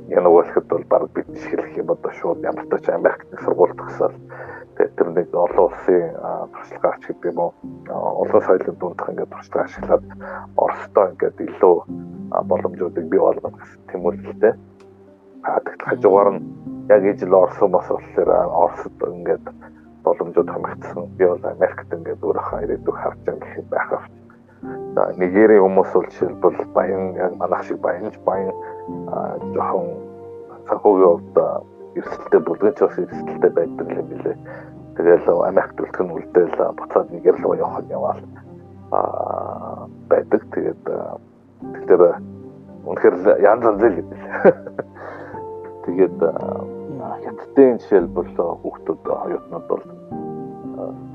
яг нөгөөлөхөд бол баг бид шиглэх юм одоо шууд ямар ч Америкт сургуульд төгсөөл тэр нэг олон улсын туршлагаач гэдэг юм уу олон соёлын дундх ингээд туршлага ашиглаад Оростой ингээд илүү боломжуудыг бий болгох гэсэн тэмүүлэлтэй. Тэгтэл хажуугаар нь яг ижил Орос бас болохоор Оросд ингээд боломжууд хамгаалсан. Би бол Америкт ингээд өөрийнхөө ирээдүйг харж байгаа гэх юм байх авч. Нигерийн хүмүүс бол жишээлбэл баян яг манайх шиг баянч баян жоохон санхүүгийн хувьд эрсдэлтэй бүлгэнч бас эрсдэлтэй байдаг юм билээ. Тэгэл Америк төлтгөн үлдээл буцаад нэгэр рүү явах юм яваал аа байдаг. Тэгээд тэгэхээр үнэхээр янз янз л гэдэг. Тэгээд хятадын жишээлбэл хүүхдүүд оюутнууд бол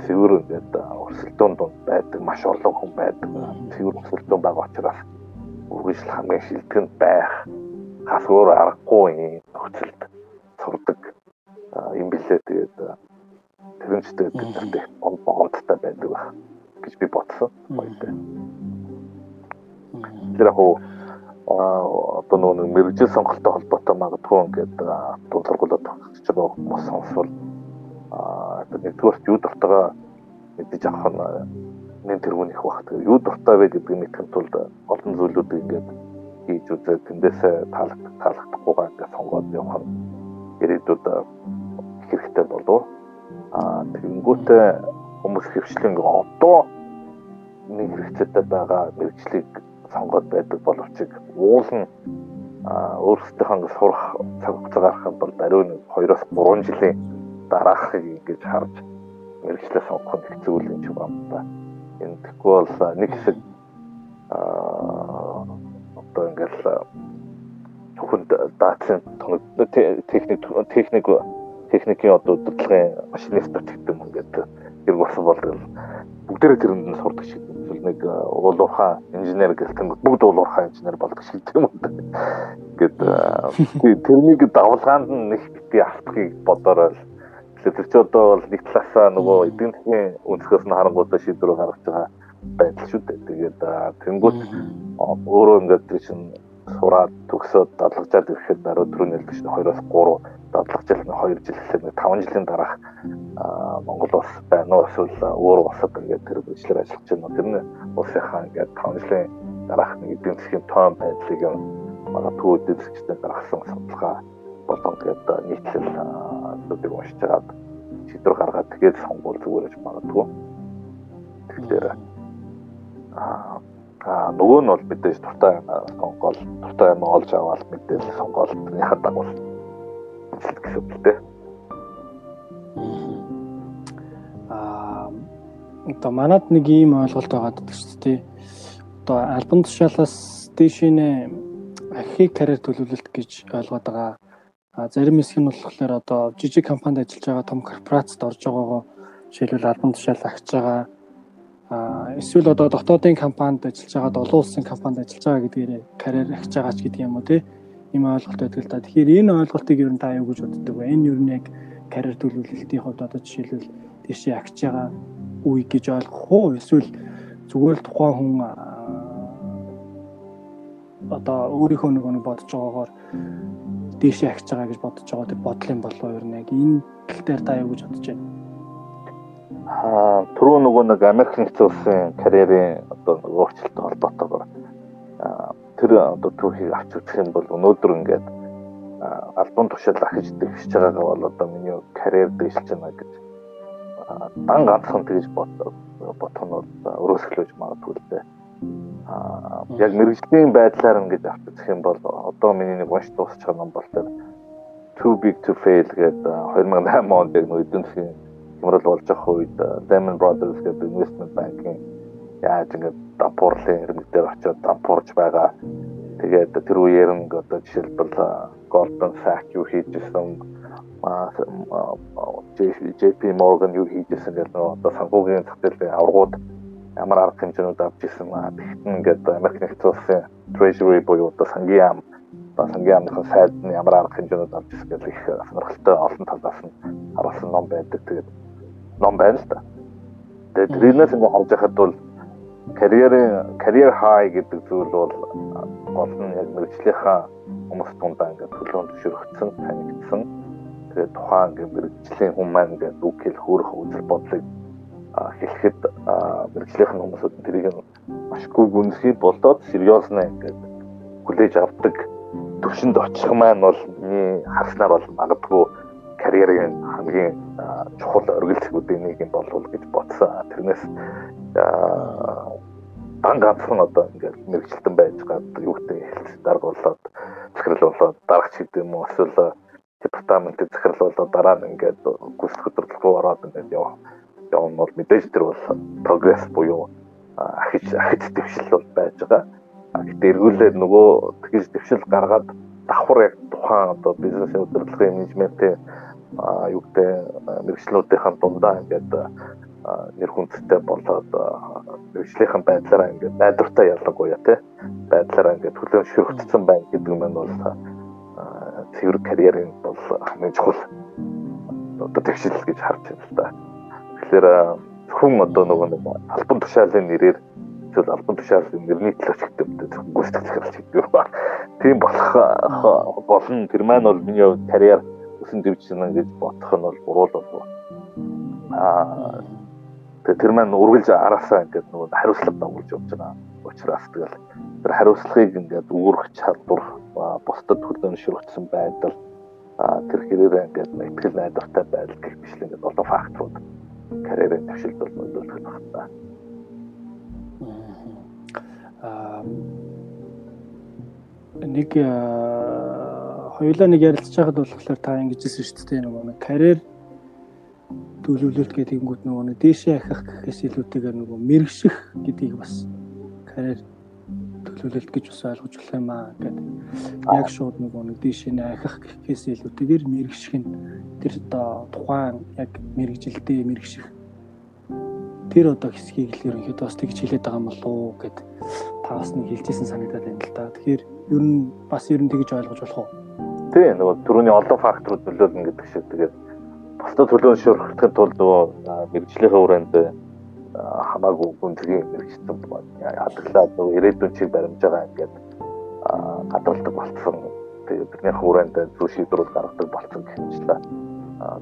цэвэр ингээд өрсөлдөөн донд байдаг маш олон хүн байдаг. Цэвэр өрсөлдөөн байгаа учраас үргэлжил хамгийн шилдэгэнд байх хас өөр аргагүй нөхцөлд сурдаг юм билээ тэгээд тэрэнчтэй бидэртэй гомдтой байдаг байх гэж би бодсон. Баяртай. Тэр яг одоо нөгөө мэрэгжил сонголттой холбоотой магадгүй ингээд дунд төгсөж байгаа хүмүүс сонсвол аа нэгдүгээр юу дуртайгаа мэдэж авах нь нэг тэргүүн их. Тэгээ юу дуртай вэ гэдгийг мэдхэн тулд олон зүйлүүдийг ингээд хийж үзээд тэндээсээ таалагдах таалагдахгүйгаа ингээд сонгоод явах нь ирээдүйд хэрэгтэй болов. Аа тэгэнгүүтээ хүмүүс хөвчлэн одоо нэг хэрэгцээтэй байгаа мэрэгчлийг сонгоод байдаг боловч уулын өөрсдийнхөө сурах цаг хугацаа гарах бол ариун 2-оос 3 жилийн дараахыг ингэж харж мэрэгчлээ сонгох нь хэцүү юм шиг байна да. Энэ тэгэхгүй бол нэг хэсэг аа одоо ингээл зөвхөн даацын техник техник техникийн одоо удирдлагын машинист гэдэг юм ингээд хэрэг болсон бол бүгдээрээ тэрэнд нь сурдаг шиг нэг уулуурхаа инженер гэлтэн бүгд уулуурхаа инженер болдог шиг юм уу. ингээд тэрнийг давлгаанд нь нэг бити автахыг бодорой. Тэгэхээр чи одоо бол нэг талаасаа нөгөө эдийн засгийн өнцгөөс нь харангуудаа шийдвэр гаргаж байгаа байдал шүү дээ. Тэгээд тэнгуут өөрөө ингээд чинь сураад төгсөөд дадлгажаад ирэхэд дараа түрүүний хэлдэг чинь 2-оос 3 дадлгаж жил нь 2 жил гэхлээр нэг 5 жилийн дараах Монгол улс байна уу эсвэл өөр улсад ингээд тэр бичлэр ажиллаж байна. Тэр нь улсынхаа ингээд 5 жилийн дараах нэг эдийн засгийн тоон байдлыг магадгүй эдийн засгчдад гаргасан судалгаа болон тэгээд нийтлэл зүйлийг уншиж чаад шийдвэр гаргаад тэгээд сонгуул зүгээр гэж магадгүй. Тэгэхээр аа нөгөө нь бол мэдээж дуртай сонгол дуртай юм олж аваад мэдээж сонголтныхаа дагуу гэсэн үг л дээ. Аа одоо манад нэг ийм ойлголт байгаа гэдэг чинь тий. Одоо альбом тушаалаас дэшинэ архив карьер төлөвлөлт гэж ойлгоод байгаа. А зарим хэсэг нь болохоор одоо жижиг компанид ажиллаж байгаа том корпорацид орж байгаагаа жишээлбэл альбом тушаал агч байгаа а эсвэл одоо дотоодын компанид ажиллаж байгаад олон улсын компанид ажиллаж байгаа гэдгээр карьер ахиж байгаа ч гэдэг юм уу тий ийм ойлголт байдаг л да. Тэгэхээр энэ ойлголтыг ер нь та юу гэж боддог вэ? Энэ ер нь яг карьер төлөвлөлтийн хувьд одоо жишээлбэл тийшээ агч байгаа үе гэж ойлгох уу? Эсвэл зүгээр л тухайн хүн одоо өөрийнхөө нөгөө бодож байгаагаар дээшээ агч байгаа гэж бодож байгаа тэр бодлын болов ер нь яг энэ тал дээр та юу гэж бодож байна? Аа түрүү нөгөө нэг Америк нэгдсэн улсын карьерийн одоо өөрчлөлттэй холбоотойгоор тэр одоо түүхийг авч үзэх юм бол өнөөдөр ингээд альбом тушаал ахиж дэвшиж байгаагаа бол одоо миний карьер дэвшилж байна гэж дан ганцхан тэгж бодох нь бол өрөөсгөлөж магадгүй л дээ. Аа яг мэрэгжлийн байдлаар ингэж үзэх юм бол одоо миний нэг унш дуусах ном бол тэр Too Big to Fail гэдэг 2008 онд яг эдийн засгийн хямрал болж байгаа үед Lehman Brothers гэдэг investment bank-ийн яаж ингээд дампуурлын ирмэг дээр очиод дампуурж байгаа. Тэгээд тэр үеэр нь одоо жишээлбэл Goldman Sachs юу хийжсэн JP Morgan юу хийжсэн гэдэг нь одоо санхүүгийн зах зээлийн аврагууд ямар арга хэмжээнүүд авч ирсэн маа. Тэгтэн ингээд Америк нэгдсэн улсын Treasury буюу одоо сангийн яам ба сангийн яамны сайд нь ямар арга хэмжээнүүд авч ирсэн гэдэг их сонирхолтой олон талаас нь харуулсан ном байдаг. Тэгээд ном байна л да. Тэгээд тэрнээс ингээ харж байхад бол карьерийн карьер хай гэдэг зүйл бол гол нь яг мэрэгжлийнхаа хүмүүс тундаа ингээ төлөв зөвшөөрөгдсөн, танигдсан. Тэгээд тухайн ингээ мэрэгжлийн хүмүүс маань ингээ үг хэлэх өөрөх үзэл бодлыг хэлэхэд мэрэгжлийнх нь хүмүүсүүд тэрийг машгүй гүнзгий болдоод сериоснаа ингээд хүлээж авдаг төвшөнд очих маань бол миний харснаар бол магадгүй карьерийн хамгийн чухал оргилцгүүдийн нэг юм болов гэж бодсон. Тэрнээс дан ганцхан одоо ингээд мэрэгчлэн байж гад юу гэдэг хэлц дарга болоод захирал болоод дарагч гэдэг юм уу эсвэл департаментын захирал болоод дараа нь ингээд гүйцэтгэх хөтөлбөр рүү ороод ингээд яв. Явна бол мэдээж тэр бол прогресс буюу ахиж ахиж дэвшил бол байж байгаа. Гэтэ эргүүлээд нөгөө тэгж дэвшил гаргаад давхар яг тухайн одоо бизнес удирдлагын менежментийн юу гэдэг мэрэгчлүүдийн дундаа ингээд нэр хүндтэй болоод мэрэгжлийнхэн байдлаараа ингээд найдвартай ялангуяа тий байдлаараа ингээд төлөв ширхтсэн байна гэдэг нь бол цэвэр карьерийн бол хамгийн чухал одоо тэгшил гэж харж байна л да. Тэгэхээр хүн одоо нөгөө нэг албан тушаалын нэрээр зөв албан тушаалын нэрний төлөөч гэдэг юм гүйцэтгэх захиралч гэдэг ба. Тийм болох болно. Тэр маань бол миний карьер өсөн дэвжсэн гэж бодох нь бол буруу л болов. Аа тэр маань үргэлж араасаа ингээд нөгөө хариуцлага дагуулж явж байгаа учраас тэгэл тэр хариуцлагыг ингээд үүрэх чадвар бусдад хүлээмжшөрөгдсөн байдал тэр хэрэг ингээд ихтгэл найдвартай байдал гэх мэт ингээд олон факторууд карьерийн төвшөлд нөлөөлөх багтаа. Аа нэг хоёулаа нэг ярилцж байхад болохоор та ингэж хэлсэн шүү дээ нөгөө нэг карьер төлөвлөлт гэдэг ингүүд нөгөө нэг дээшээ ахих гэхээс илүүтэйгээр нөгөө мэрэгших гэдгийг бас карьер төлөвлөлт гэж бас ойлгож болох юм аа гэдэг. Яг шууд нөгөө нэг дээшээ ахих гэхээс илүүтэйгээр мэрэгших нь тэр одоо тухайн яг мэрэгжилдээ мэрэгших тэр одоо хэсгийг л ерөнхийдөө бас тэгж хэлээд байгаа юм болов уу гэд та бас нэг хэлжсэн санагдаад байна л да. Тэгэхээр ер нь бас ер нь тэгж ойлгож болох уу? Тий, нөгөө түрүүний олон факторууд нөлөөлнө гэдэг шиг тэгээд бусдад төлөөлшөөрөхийн тулд нөгөө мэрэгжлийнхээ хүрээнд хамаагүй гүнзгий мэрэгчсэн ядаглаа нөгөө ирээдүйн чиг баримж байгаа ингээд гадалдаг болцсон. Тэгээд бидний хүрээнд зөв шийдвэрүүд гаргадаг болцсон гэх мэтлээ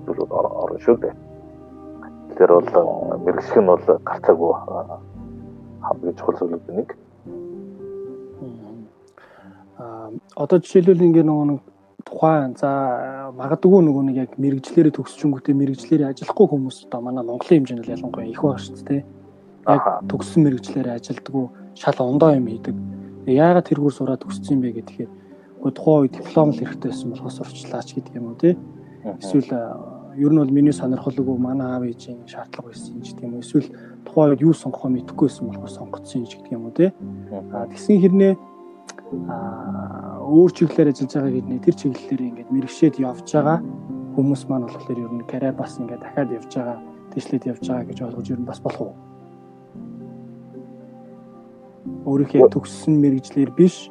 зүйлүүд орно шүү дээ. Тэгэхээр бол мэрэгших нь бол гарцаагүй хамгийн чухал зүйлүүд нэг. Аа одоо жишээлбэл ингээ нөгөө нэг тухайн за магадгүй нөгөө нэг яг мэрэгчлэрээ төгсчөнгөтэй мэрэгчлэрээ ажиллахгүй хүмүүс одоо манай Монголын хэмжээнд ялангуяа их баг шүү дээ. Яг төгссөн мэрэгчлэрээ ажилдггүй шал ондоо юм хийдэг. Яагаад тэргүүр сураад төгссөн юм бэ гэхээр үгүй тухайн үед диплом л хэрэгтэй байсан болохоос урчлаач гэдэг юм уу тий. Эсвэл ер нь бол миний сонирхолгүй манай аав ээжийн шаардлага байсан юм гэдэг юм уу. Эсвэл тухайн үед юу сонгохоо мэдэхгүйсэн болохоос сонгоцсон юм гэдэг юм уу тий. А тэгсэн хэрнээ өөр чиглэлээр ажиллаж байгаа гэдний тэр чиглэлээр ингээд мэрэгшээд явж байгаа. Хүмүүс маань болохоор ер нь карьер бас ингээд дахиад явж байгаа дэвшлээд явж байгаа гэж ойлгож ер нь бас болох уу? Өөрийнхөө төгссөн мэрэгжлэр биш.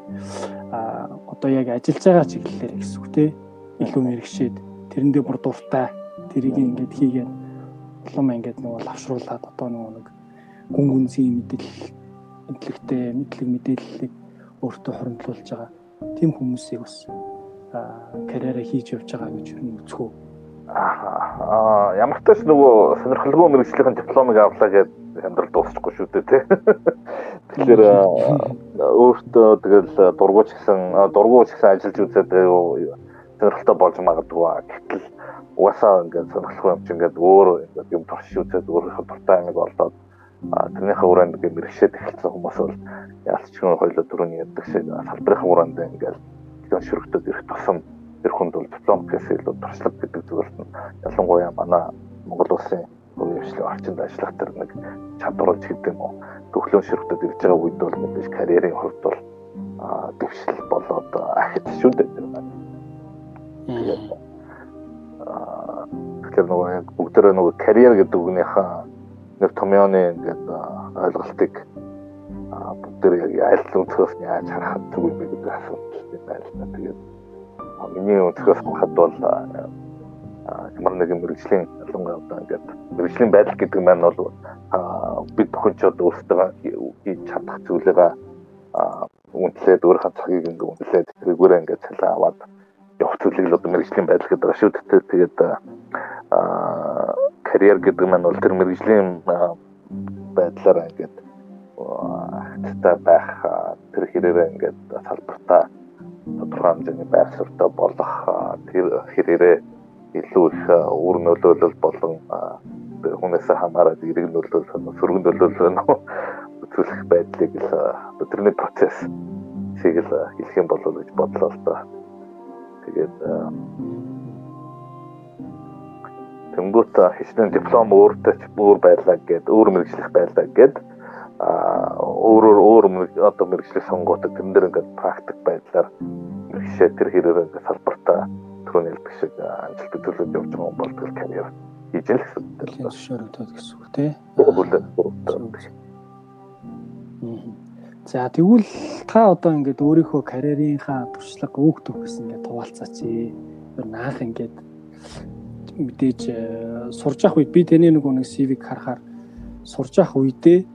А одоо яг ажиллаж байгаа чиглэлээр гэсэн үг те. Илүү мэрэгшээд тэрэндээ бүр дуртай тэрийг ингээд хийгээд улам ингээд нөгөө лавшруулад одоо нөгөө нэг гүн гүнзгий мэдээлэл мэдлэгтэй мэдлэг мэдээллийг өөртөө хоримтлуулж байгаа тийм хүмүүсийг бас карьераа хийж явж байгаа гэж юу үзэх үү? Аа ямар ч тач нөгөө сонирхолгүй мэрэгжлийн дипломыг авлаа гэдэг хямдрал дуусахгүй шүү дээ тий. Тэгэхээр өөртөө тэгэл дургуйч гэсэн дургуйч гэсэн ажиллаж үзээд сонирхолтой болж магадгүй. Гэтэл угаасаа ингээд сонирхолтой юм чи ингээд өөр юм турш үзээд өөрийнхөө дуртай амиг олдоод тэрнийхээ хүрээнд ингээ мэрэгшээд эхэлсэн хүмүүс бол ялцчихгүй хоёлоо түрүүний яддаг шиг салбарын хүрээнд ингээл диплом шүргтөд ирэх тусам тэр хүнд бол диплом гэхээс илүү туршлага гэдэг зүйлс нь ялангуяа манай Монгол улсын хувийн орчинд ажиллах тэр нэг чадварч гэдэг юм уу? Төгөлөн шүргтөд ирж байгаа үед бол мэдээж карьерийн хувьд бол дэвшил болоод ахиж шүү дээ тэр маань. Тэгэхээр нөгөө бүгдээрээ нөгөө карьер гэдэг үгнийхээ томьёоны ингээд ойлголтыг бүгд яг аль өнцгөөс нь яаж харах зүг юм бэ гэдэг асуулт да. Тэгээд миний өнцгөөс харахад бол ямар нэгэн мэрэгжлийн ялангуяа одоо ингээд мэрэгжлийн байдал гэдэг маань бол бид одоо өөрсдөө хийж чадах зүйлээ үнэлээд өөрийнхөө цагийг ингээд үнэлээд тэргүүрээ ингээд цалин аваад явах зүйлийг л одоо мэрэгжлийн байдал гэдэг ба шүү дээ. Тэгээд аа карьер гэдэг маань бол тэр мэрэгжлийн байдлаараа ингээд хаттай байх тэр хэрээрээ ингээд салбартаа тодорхой хэмжээний байх суртаа болох тэр хэрээрээ илүү их үр нөлөөлөл болон хүнээс хамаарат эрэг нөлөөлөл сөргөн нөлөөлөл үзүүлэх байдлыг л тэрний процесс шиг л хэлэх юм болов гэж бодлоо л доо. Тэгээд Тэнгүүт хичнээн диплом өөртөө ч өөр байлаа гэд өөр мэрэгчлэх байлаа гэд а өөрөөр өөр одоо мэрэгчлэх сонгодог тэн дээр ингээд практик байдлаар мэрэгшээ тэр ингээд салбартаа түрүүний хэлдэг шиг амжилттай төлөвлөж явж байгаа юм бол тэгэл карьер хийж л гэсэн үг дээ. Зөвшөөрөгдөд гэсэн үг тий. За тэгвэл та одоо ингээд өөрийнхөө карьерийнхаа туршлага өөх төгс ингээд хуваалцаач. Ер нь анх ингээд мэдээж э, сурж явах үед би тэний нэг нэг CV-г харахаар сурж явах үедээ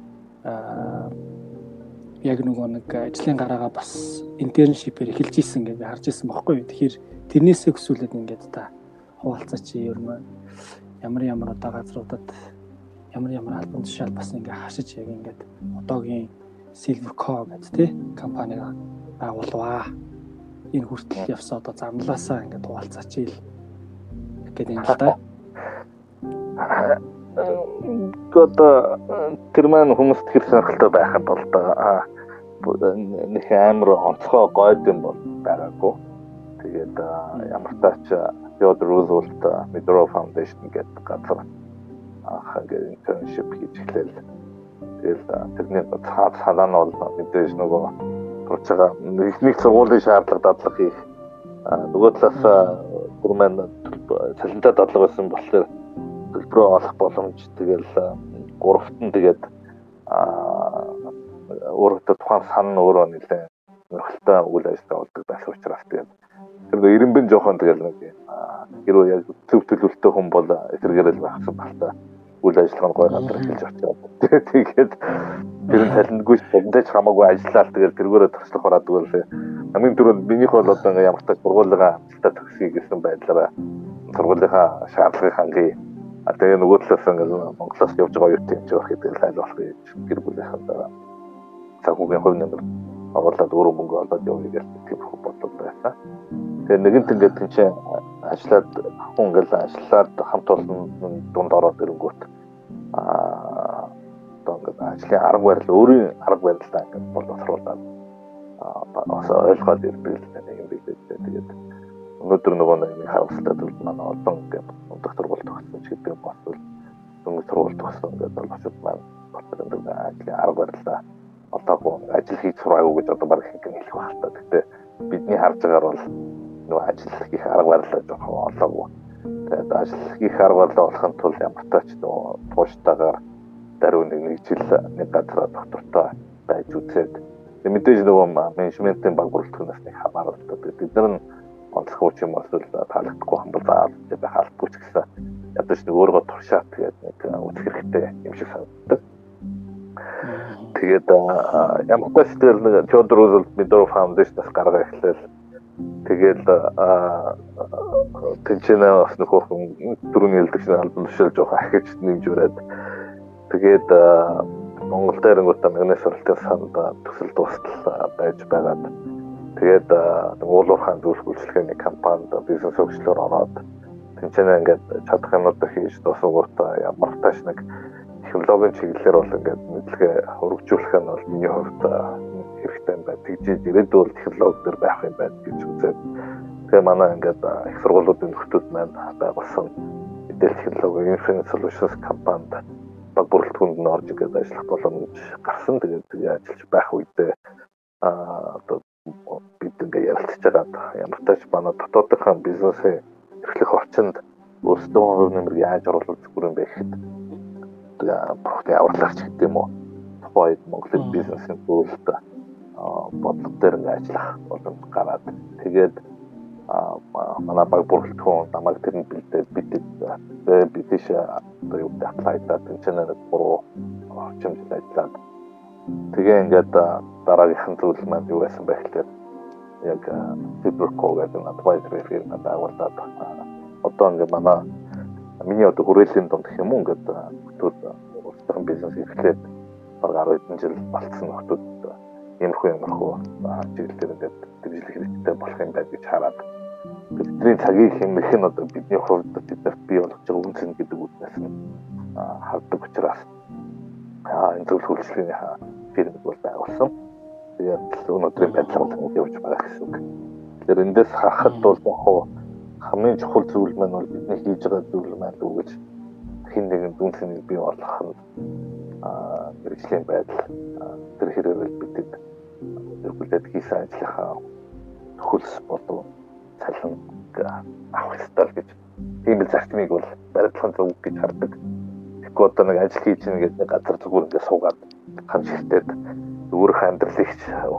яг нөгөө нэг ажлын гараагаа бас интерншипээр эхэлж исэн гэж харж исэн бохоггүй. Тэгэхээр тэрнээсээ өсвөлээд ингээд та хуваалцаач ер нь ямар ямар одоо газруудад ямар ямар албан тушаал бас ингээд хашиж яг ингээд одоогийн Silver Co гэдэг тий компаниг байгуулваа. Энэ хүртэл явсан одоо замлаасаа ингээд хуваалцаач ил гэдэг юм л да. Одоо тэр маань хүмүүст хэр сонирхолтой байхад бол да нэг амар онцгой гойд юм бол байгаагүй. Тэгээд ямар тач Theodore Roosevelt Medora Foundation гэдэг газар анх ингээд internship хийж эхлэв. Тэгэл тэрний цаад санаа нь бол мэдээж нөгөө турж байгаа нэг сургуулийн шаардлага дадлага хийх. Нөгөө талаас бүр маань цалинтай дадлага байсан болохоор төлбөрөө олох боломж тэгэл гуравт нь тэгээд өөрөөдөө тухайн сан өөрөө нэлээ сонирхолтой үйл ажиллагаа болдог байсан учраас тэгээд тэр нэг ирэмбэн жоохон тэгэл нэг хэрвээ яг төв төлөвлөлтөй хүн бол эсэргээрэл байхсан байна үйл ажиллагааны гой газар эхэлж очиод тэгээд тэр нь талентгүй бүгдээ ч хамаагүй ажиллаа л тэгээд тэргээрээ туршлах ороод өгөөл хамгийн түрүүнд минийх бол одоо ингээм ямар ч сургуулийнхаа амжилтаа төгсгий гэсэн байдлаараа сургуулийнхаа шаардлагыг хангая А тэгээ нөгөө талаас ингээд Монголоос явж байгаа юу ч байх гэдэг л айл болох гэж гэр бүлийнхэн дараа. Цагуугийн хувь нэмэр оруулаад өөрөө мөнгө олоод явъя гэж тийм их бодлоо байсан. Тэгээ нэгэнт ингээд тийм чинь ажиллаад хүн ингээд ажиллаад хамт олон дунд ороод ирэнгүүт аа одоо ингээд ажлын арга барил өөрийн арга барилдаа ингээд боловсруулаад аа ойлгоод ирдэг л нэг юм биш тэгээд өнөөдөр нөгөө нэг харамсалтай зүйл манай олон ингээд ундаг сургууль төгссөн ч гэдэг юм бол дөнгөж сургууль төгссөн гэдэг бол очод маань болдог нэг ажлын арга барилаа одоогүй ажил хийж сураагүй гэж одоо баг их хэлэх байх та. Гэтэ бидний харж байгаагаар бол нөгөө ажил хийх арга барилаа жоохон олоогүй. Тэгээд ажил хийх арга барилаа болохын тулд ямар ч тач нөгөө тууштайгаар даруй нэг нэг жил нэг газар доктортой байж үзээд мэдээж нөгөө менежментийн баг бүрэлдэхүүнээс нэг хамааралтай. Бид нар нь онцлог юм бол таалагдахгүй хамбал заавал байх албагүй ч гэсэн ядаж нэг өөрөө туршаад тэгээд нэг үзэх хэрэгтэй юм шиг санагддаг. Тэгээд ямар ч сэтгэл нэг Theodore Roosevelt Medal Foundation-аас гаргаа эхлээл тэгээд тэнцэнэ бас нөхөх нэлдэг шиг албан тушаал жоох ахиж нэмж өрөөд тэгээд Монгол дээр ингүүтэ магнит суралтын санд төсөл дуустал байж байгаад. Тэгээд уулуурхаан зүйлс үйлчлэгээний компанид бизнес хөгжлөөр ороод тэнцэнэ ингээд чадах юмудаа хийж дуусгуутаа ямар тааш нэг технологийн чиглэлээр бол ингээд мэдлэгээ хөрвжүүлэх нь бол миний хувьд хэрэгтэй юм байна. Тэгжиж ирээдүйд бол технологи төр байх юм байна гэж үзээд тэгээ манай ингээд их сургуулиудын нөхдөд маань байгуулсан мэдээлэл технологи Infinite Solutions компанид баг бүрэлдэхүүнд нь орж ингээд ажиллах боломж гарсан. Тэгээд тэгээ ажиллаж байх үедээ а одоо бид ингээ ярилцж байгаа ямар тач манай дотоодынхаа бизнесээ эрхлэх орчинд өөрсдөө хувь нэмэр яаж оруулах зүгээр юм бэ гэхэд тэгээ бурхны авралаарч гэдэг юм уу тухайд Монголын бизнесийн зөвлөлт бодлого дээр ингээ ажиллах боломж гараад тэгээд манай баг бүрэлдэхүүн намайг тэрний бэлдээд бид бид тийш одоо юу гэдэг аплайдаа тэнцэнээр буруу орчимд ажиллаад. Тэгээ ингээд дараагийнхан зүйл маань юу байсан бэ гэхээр яг Cyberco гэдэг advisory firm байгуулад одоо ингээд манай миний одоо хүрээллийн дунд гэх юм уу ингээд хотод өөрсдийн бизнес эхлээд баг 10 хэдэн жил болцсон хотод иймэрхүү иймэрхүү чиглэлээр ингээд дэмжлэх хэрэгтэй болох юм байна гэж хараад. Бидний цагийг хэмнэх нь одоо бидний хувьд биднэрт бий болгож байгаа үнцэн гэдэг үгнээс нь хардаг учраас. Энэ зөвлөх үйлчлэгийн фирмд бол байгуулсан. Тэгээд өнөөдрийн байдлаар явж байгаа гэсэн үг. Тэгэхээр эндээс харахад бол яг хамгийн чухал зүйл маань бол бидний хийж байгаа зүйл маань л үгэж хин нэгэн дүн цэнийг бий болгох нь аа мэрэгжлийн байдал. Тэр хэрэгэл бидэд зөвлөд хийсэн ажлынхаа хөлс болов цалин авах ёстой гэж тийм л зарчмыг бол баримтлах зөв гэж хардаг. Тэгэхгүй одоо нэг ажил хийж байгаа гэдэг газар зүгээр ингээд суугаад хань шигтээд өөрийнхөө амьдралыг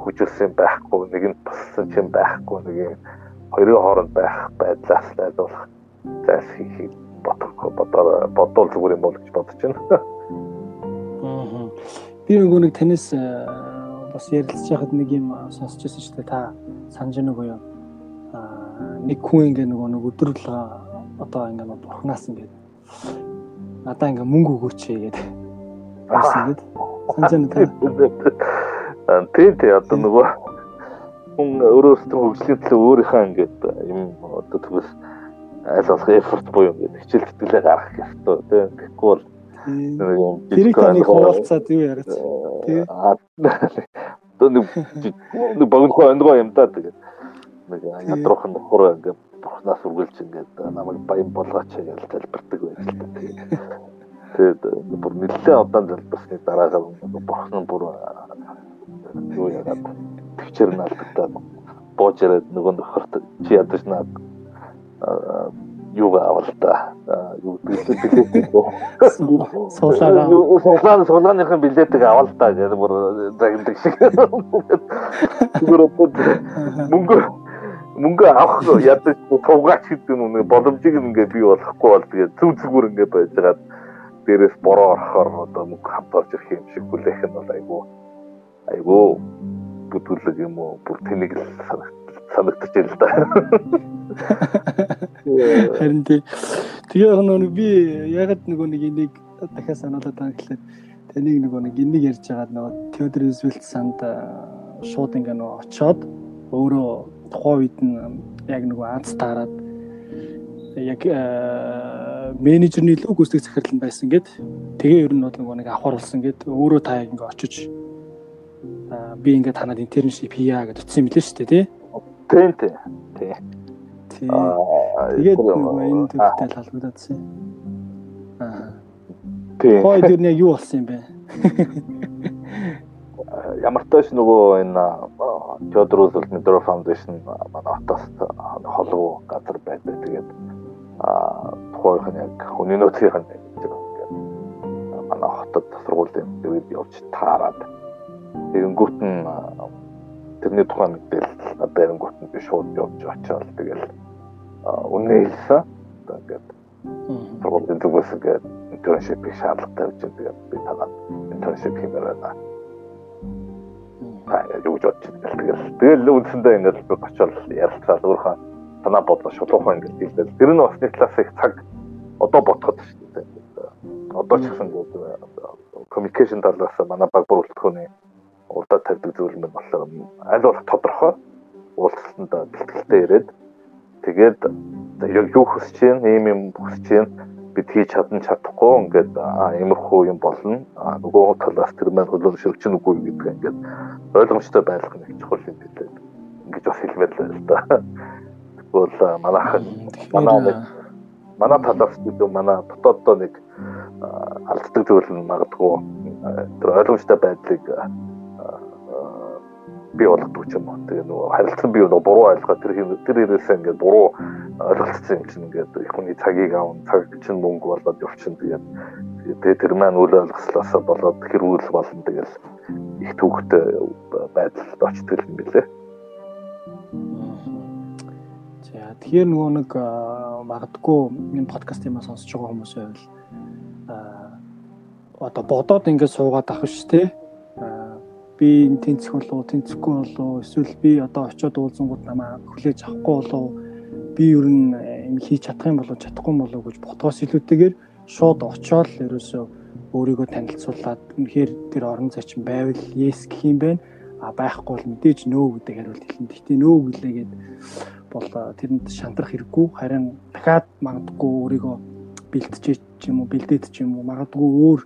хүчилсэн байхгүй нэг нь туссан ч юм байхгүй нэг юм хоёрын хооронд байх байдлаас найдуулах зайлс хийхийг бодох бодоо бодвол зүгээр юм бол гэж бодож байна. Би нөгөө нэг танаас бас ярилцж байхад нэг юм сонсч байсан шүү дээ. Та санаж уу юу? Аа нэг хүн ингээ нөгөө нэг өдрөл одоо ингээ бурхнаас ингээ надаа ингээ мөнгө өгөөч гэдэг. Бас ингээд санаж байна. Тийм тийм одоо нөгөө хүн өөрөөсөө хөгжлийн төлөө өөрийнхөө ингээд юм одоо тэгвэл аль болох effort буюу ингээд хичээл зүтгэлээ гаргах хэрэгтэй тийм тэгэхгүй бол тэрийг таны хуваалцаад юу яриац? Тийм одоо нэг нэг богино онгоо юм да тэгээд. Нэг ядруух нь нөхөр ингээд бурхнаас үргэлж ингээд намайг баян болгооч гэж залбирдаг байж л тийм тэгээд бүр нэлээд удаан залбирсны дараагаар бурхан бүр юу яагаад төвчээр нь алдагдаад бууж яриад нөгөө нөхөрт чи ядаж наад юу авал та билетийг суулаа суулаа суулааныхын билетийг авал та гэдэг бүр загнадаг шиг. Мөнгө мөнгө авах ядаг туугаач гэдэг нь боломжийг ингээ бий болохгүй бол тэгээд зүг зүгээр ингээ байж байгаа дээрээс бороо орохоор одоо мөнгө хамт орж ирэх юм шиг хүлээх нь бол айгүй айгүй бүтүүлэг юм уу? Бүр тэнийг л санагдаж байна л да. Харин тэгээ нөгөө би яг нөгөө нэг энийг дахиад сануулад байгаа гэхэлээ. Таныг нөгөө нэг энийг ярьж байгаа нөгөө Теодор Рузвельт санд шууд ингээ нөгөө очоод өөрөө тухайн үед нь яг нөгөө анц таарад яг менежерний илүү гүйцэтгэх захирал байсан гэд. Тэгээ ер нь бол нөгөө нэг авахарлсан гэд. Өөрөө та ингээ очиж би ингээ танад интерншип хийя гэж утсан юм билээ шүү дээ тий Тийм тийм. Тийм. Тэгээд энэ төвтэй л халбагдсан. Аа. Тийм. Хойд юу яг юу болсон юм бэ? Ямар ч тааш нөгөө энэ Теодор Рузвельт Медро Фаундейшн манай хотоос холбоо газар байдаг. Тэгээд аа тухайн яг хүний нөөцийн манай хотод сургуулийн дэвид явж таарад тэгэнгүүт нь тэрний тухай мэдээлэл эрэнгүүт нь шууд явж очиод тэгэл үнэ хэлсэн. Одоо ингээд сургуулийн зүгээс ингээд интерншипийг шаардлагатай гэж тэгээд би танаад интерншип хиймээр байна. Аа юу ч бодчих тэгэл тэгэл үндсэндээ ингээд би очиод ярилцаад өөрхөн танаа бодлоо шулуухан ингээд хэлдэг. Тэр нь бас нэг талаас их цаг одоо бодоход шүү дээ. Одоо ч гэсэн communication талаас манай баг бүрэлдэхүүний урдаа тавьдаг зүйл мэн болохоор аль болох тодорхой уулзалтанд бэлтгэлтэй ирээд тэгээд яг юу хүсэж чинь ийм юм хүсэж чинь бид хийж чадан чадахгүй ингээд иймэрхүү юм болно. Нөгөө талаас тэр маань хөлөө шөрч нүггүй гэдэг ингээд ойлгомжтой байх нэг чухал юм билээ. Ингэж бас хэлмээр л да тэгвэл манайхан манай манай талаас гэдэг манай дотооддоо нэг алддаг зүйл нь магадгүй тэр ойлгомжтой байдлыг бий болгодог ч юм уу. Тэгээ нөгөө харилцан бий нөгөө буруу ойлгоо тэр тэр хэрэгсээ ингээд буруу ойлголцсон юм чинь ингээд их хүний цагийг аав цаг чинь мөнгө болоод явчихна тэгээд тэгээ тэр маань үл ойлгослоосоо болоод хэрүүл болно тэгэл их төвхтэй байдалд очдөг юм билээ. За тэгэхээр нөгөө нэг магадгүй энэ подкаст юмаа сонсож байгаа хүмүүс байвал одоо бодоод ингээд суугаад авах шүү дээ би энэ тэнцэх болов тэнцэхгүй болов эсвэл би одоо очиод уулзангууд намаа хүлээж авахгүй болов би ер нь юм хийж чадах юм болов чадахгүй болов гэж ботгоос илүүтэйгээр шууд очиод ерөөсөө өөрийгөө танилцуулаад үнэхээр тэр орон зайчин байвал yes гэх юм байна а байхгүй бол мэдээж нөө гэдэг хариулт хэлнэ. Гэхдээ нөө гэлээгээд бол тэрэнд шантрах хэрэггүй харин дахиад магадгүй өөрийгөө бэлтжиж ч юм уу бэлдээд ч юм уу магадгүй өөр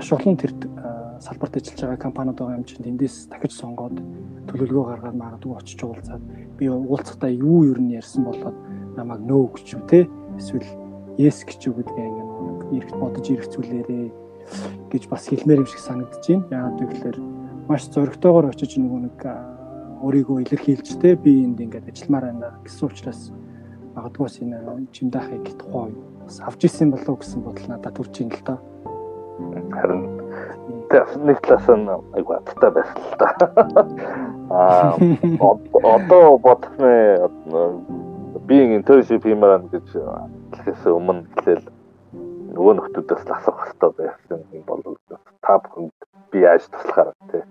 маш олон тэр салбарт ажиллаж байгаа компаниуд байгаа юм чинь тэндээс дахиж сонгоод төлөвлөгөө гаргаад магадгүй очиж уулзаад би уулзахдаа юу нь ярьсан болоод намайг нөө гэж үү те эсвэл yes гэж үү гэдгээ ингээд эргэж бодож эргэцүүлээрээ гэж бас хэлмээр юм шиг санагдаж байна. Яагаад гэвэл маш зоригтойгоор очиж нөгөө нэг өөрийгөө илэрхийлж те би энд ингээд ажилламаар байна гэсэн учраас магадгүй бас энэ чимдаахыг тухай бас авч исэн болов гэсэн бодол надад төрж ийн л доо. Харин нэг талаас нь айгу аттай байсан л та. Аа одоо бодхны би интершип хиймээр гэж хэлээс өмнө хэлээл нөгөө нөхдүүдээс л асуух хэрэгтэй байсан юм бол та бүхэнд би яаж туслахаар тий.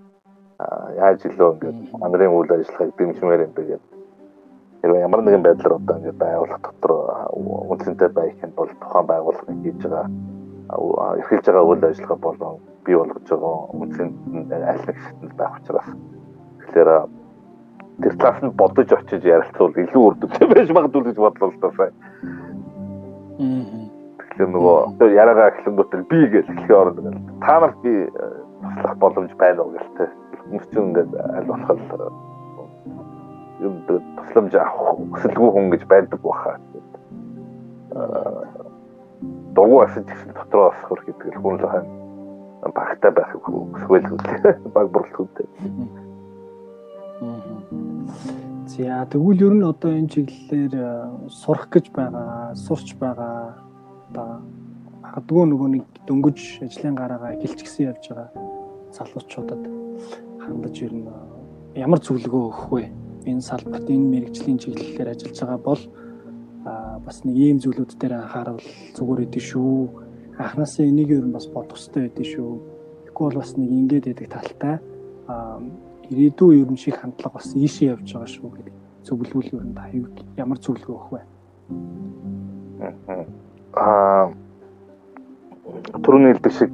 Аа яаж илүү ингээд мандрын үйл ажиллагааг дэмжмээр юм бэ гэдэг. Хэрвээ ямар нэгэн байдлаар одоо ингээд байгууллага дотор үнцэнтэй байх юм бол тухайн байгууллага хийж байгаа эрхэлж байгаа үйл ажиллагаа болон бий болгож байгаа үнцэнд аль нэг шатнд байх учраас тэгэхээр тэр талаас нь бодож очиж ярилцвал илүү үр дүнтэй байж магадгүй гэж бодлоо л доо сая. Тэгэхээр нөгөө яриагаа эхлэнгүүтэл би гэж эхлэх орно гэл. Та нар би туслах боломж байна уу гэлтэй. Хүмүүс ч ингээд аль болох юм тусламж авах хүсэлгүй хүн гэж байдаг баха. Дургу асаж гэсэн дотроо хөрх гэдэг л хүн л хань багтай байх хүсвэл баг бүрэлдэхүүнтэй. За тэгвэл ер нь одоо энэ чиглэлээр сурах гэж байгаа, сурч байгаа одоо магадгүй нөгөө нэг дөнгөж ажлын гараагаа эхэлж гисэн явж байгаа залуучуудад хандаж ер нь ямар зөвлөгөө өгөх вэ? Энэ салбарт энэ мэрэгжлийн чиглэлээр ажиллаж байгаа бол бас нэг ийм зүйлүүд дээр анхаарал зүгээр идэв шүү. Анхнаасаа энийг ер нь бас бодох хэрэгтэй байдیں шүү. Тэгэхгүй бол бас нэг ингэж байдаг талтай ирээдүйн ер нь шиг хандлага бас ийшээ явж байгаа шүү гэдэг зөвлөвөл ер нь та ямар зөвлөгөө өгөх вэ? Аа түрүүний хэлдэг шиг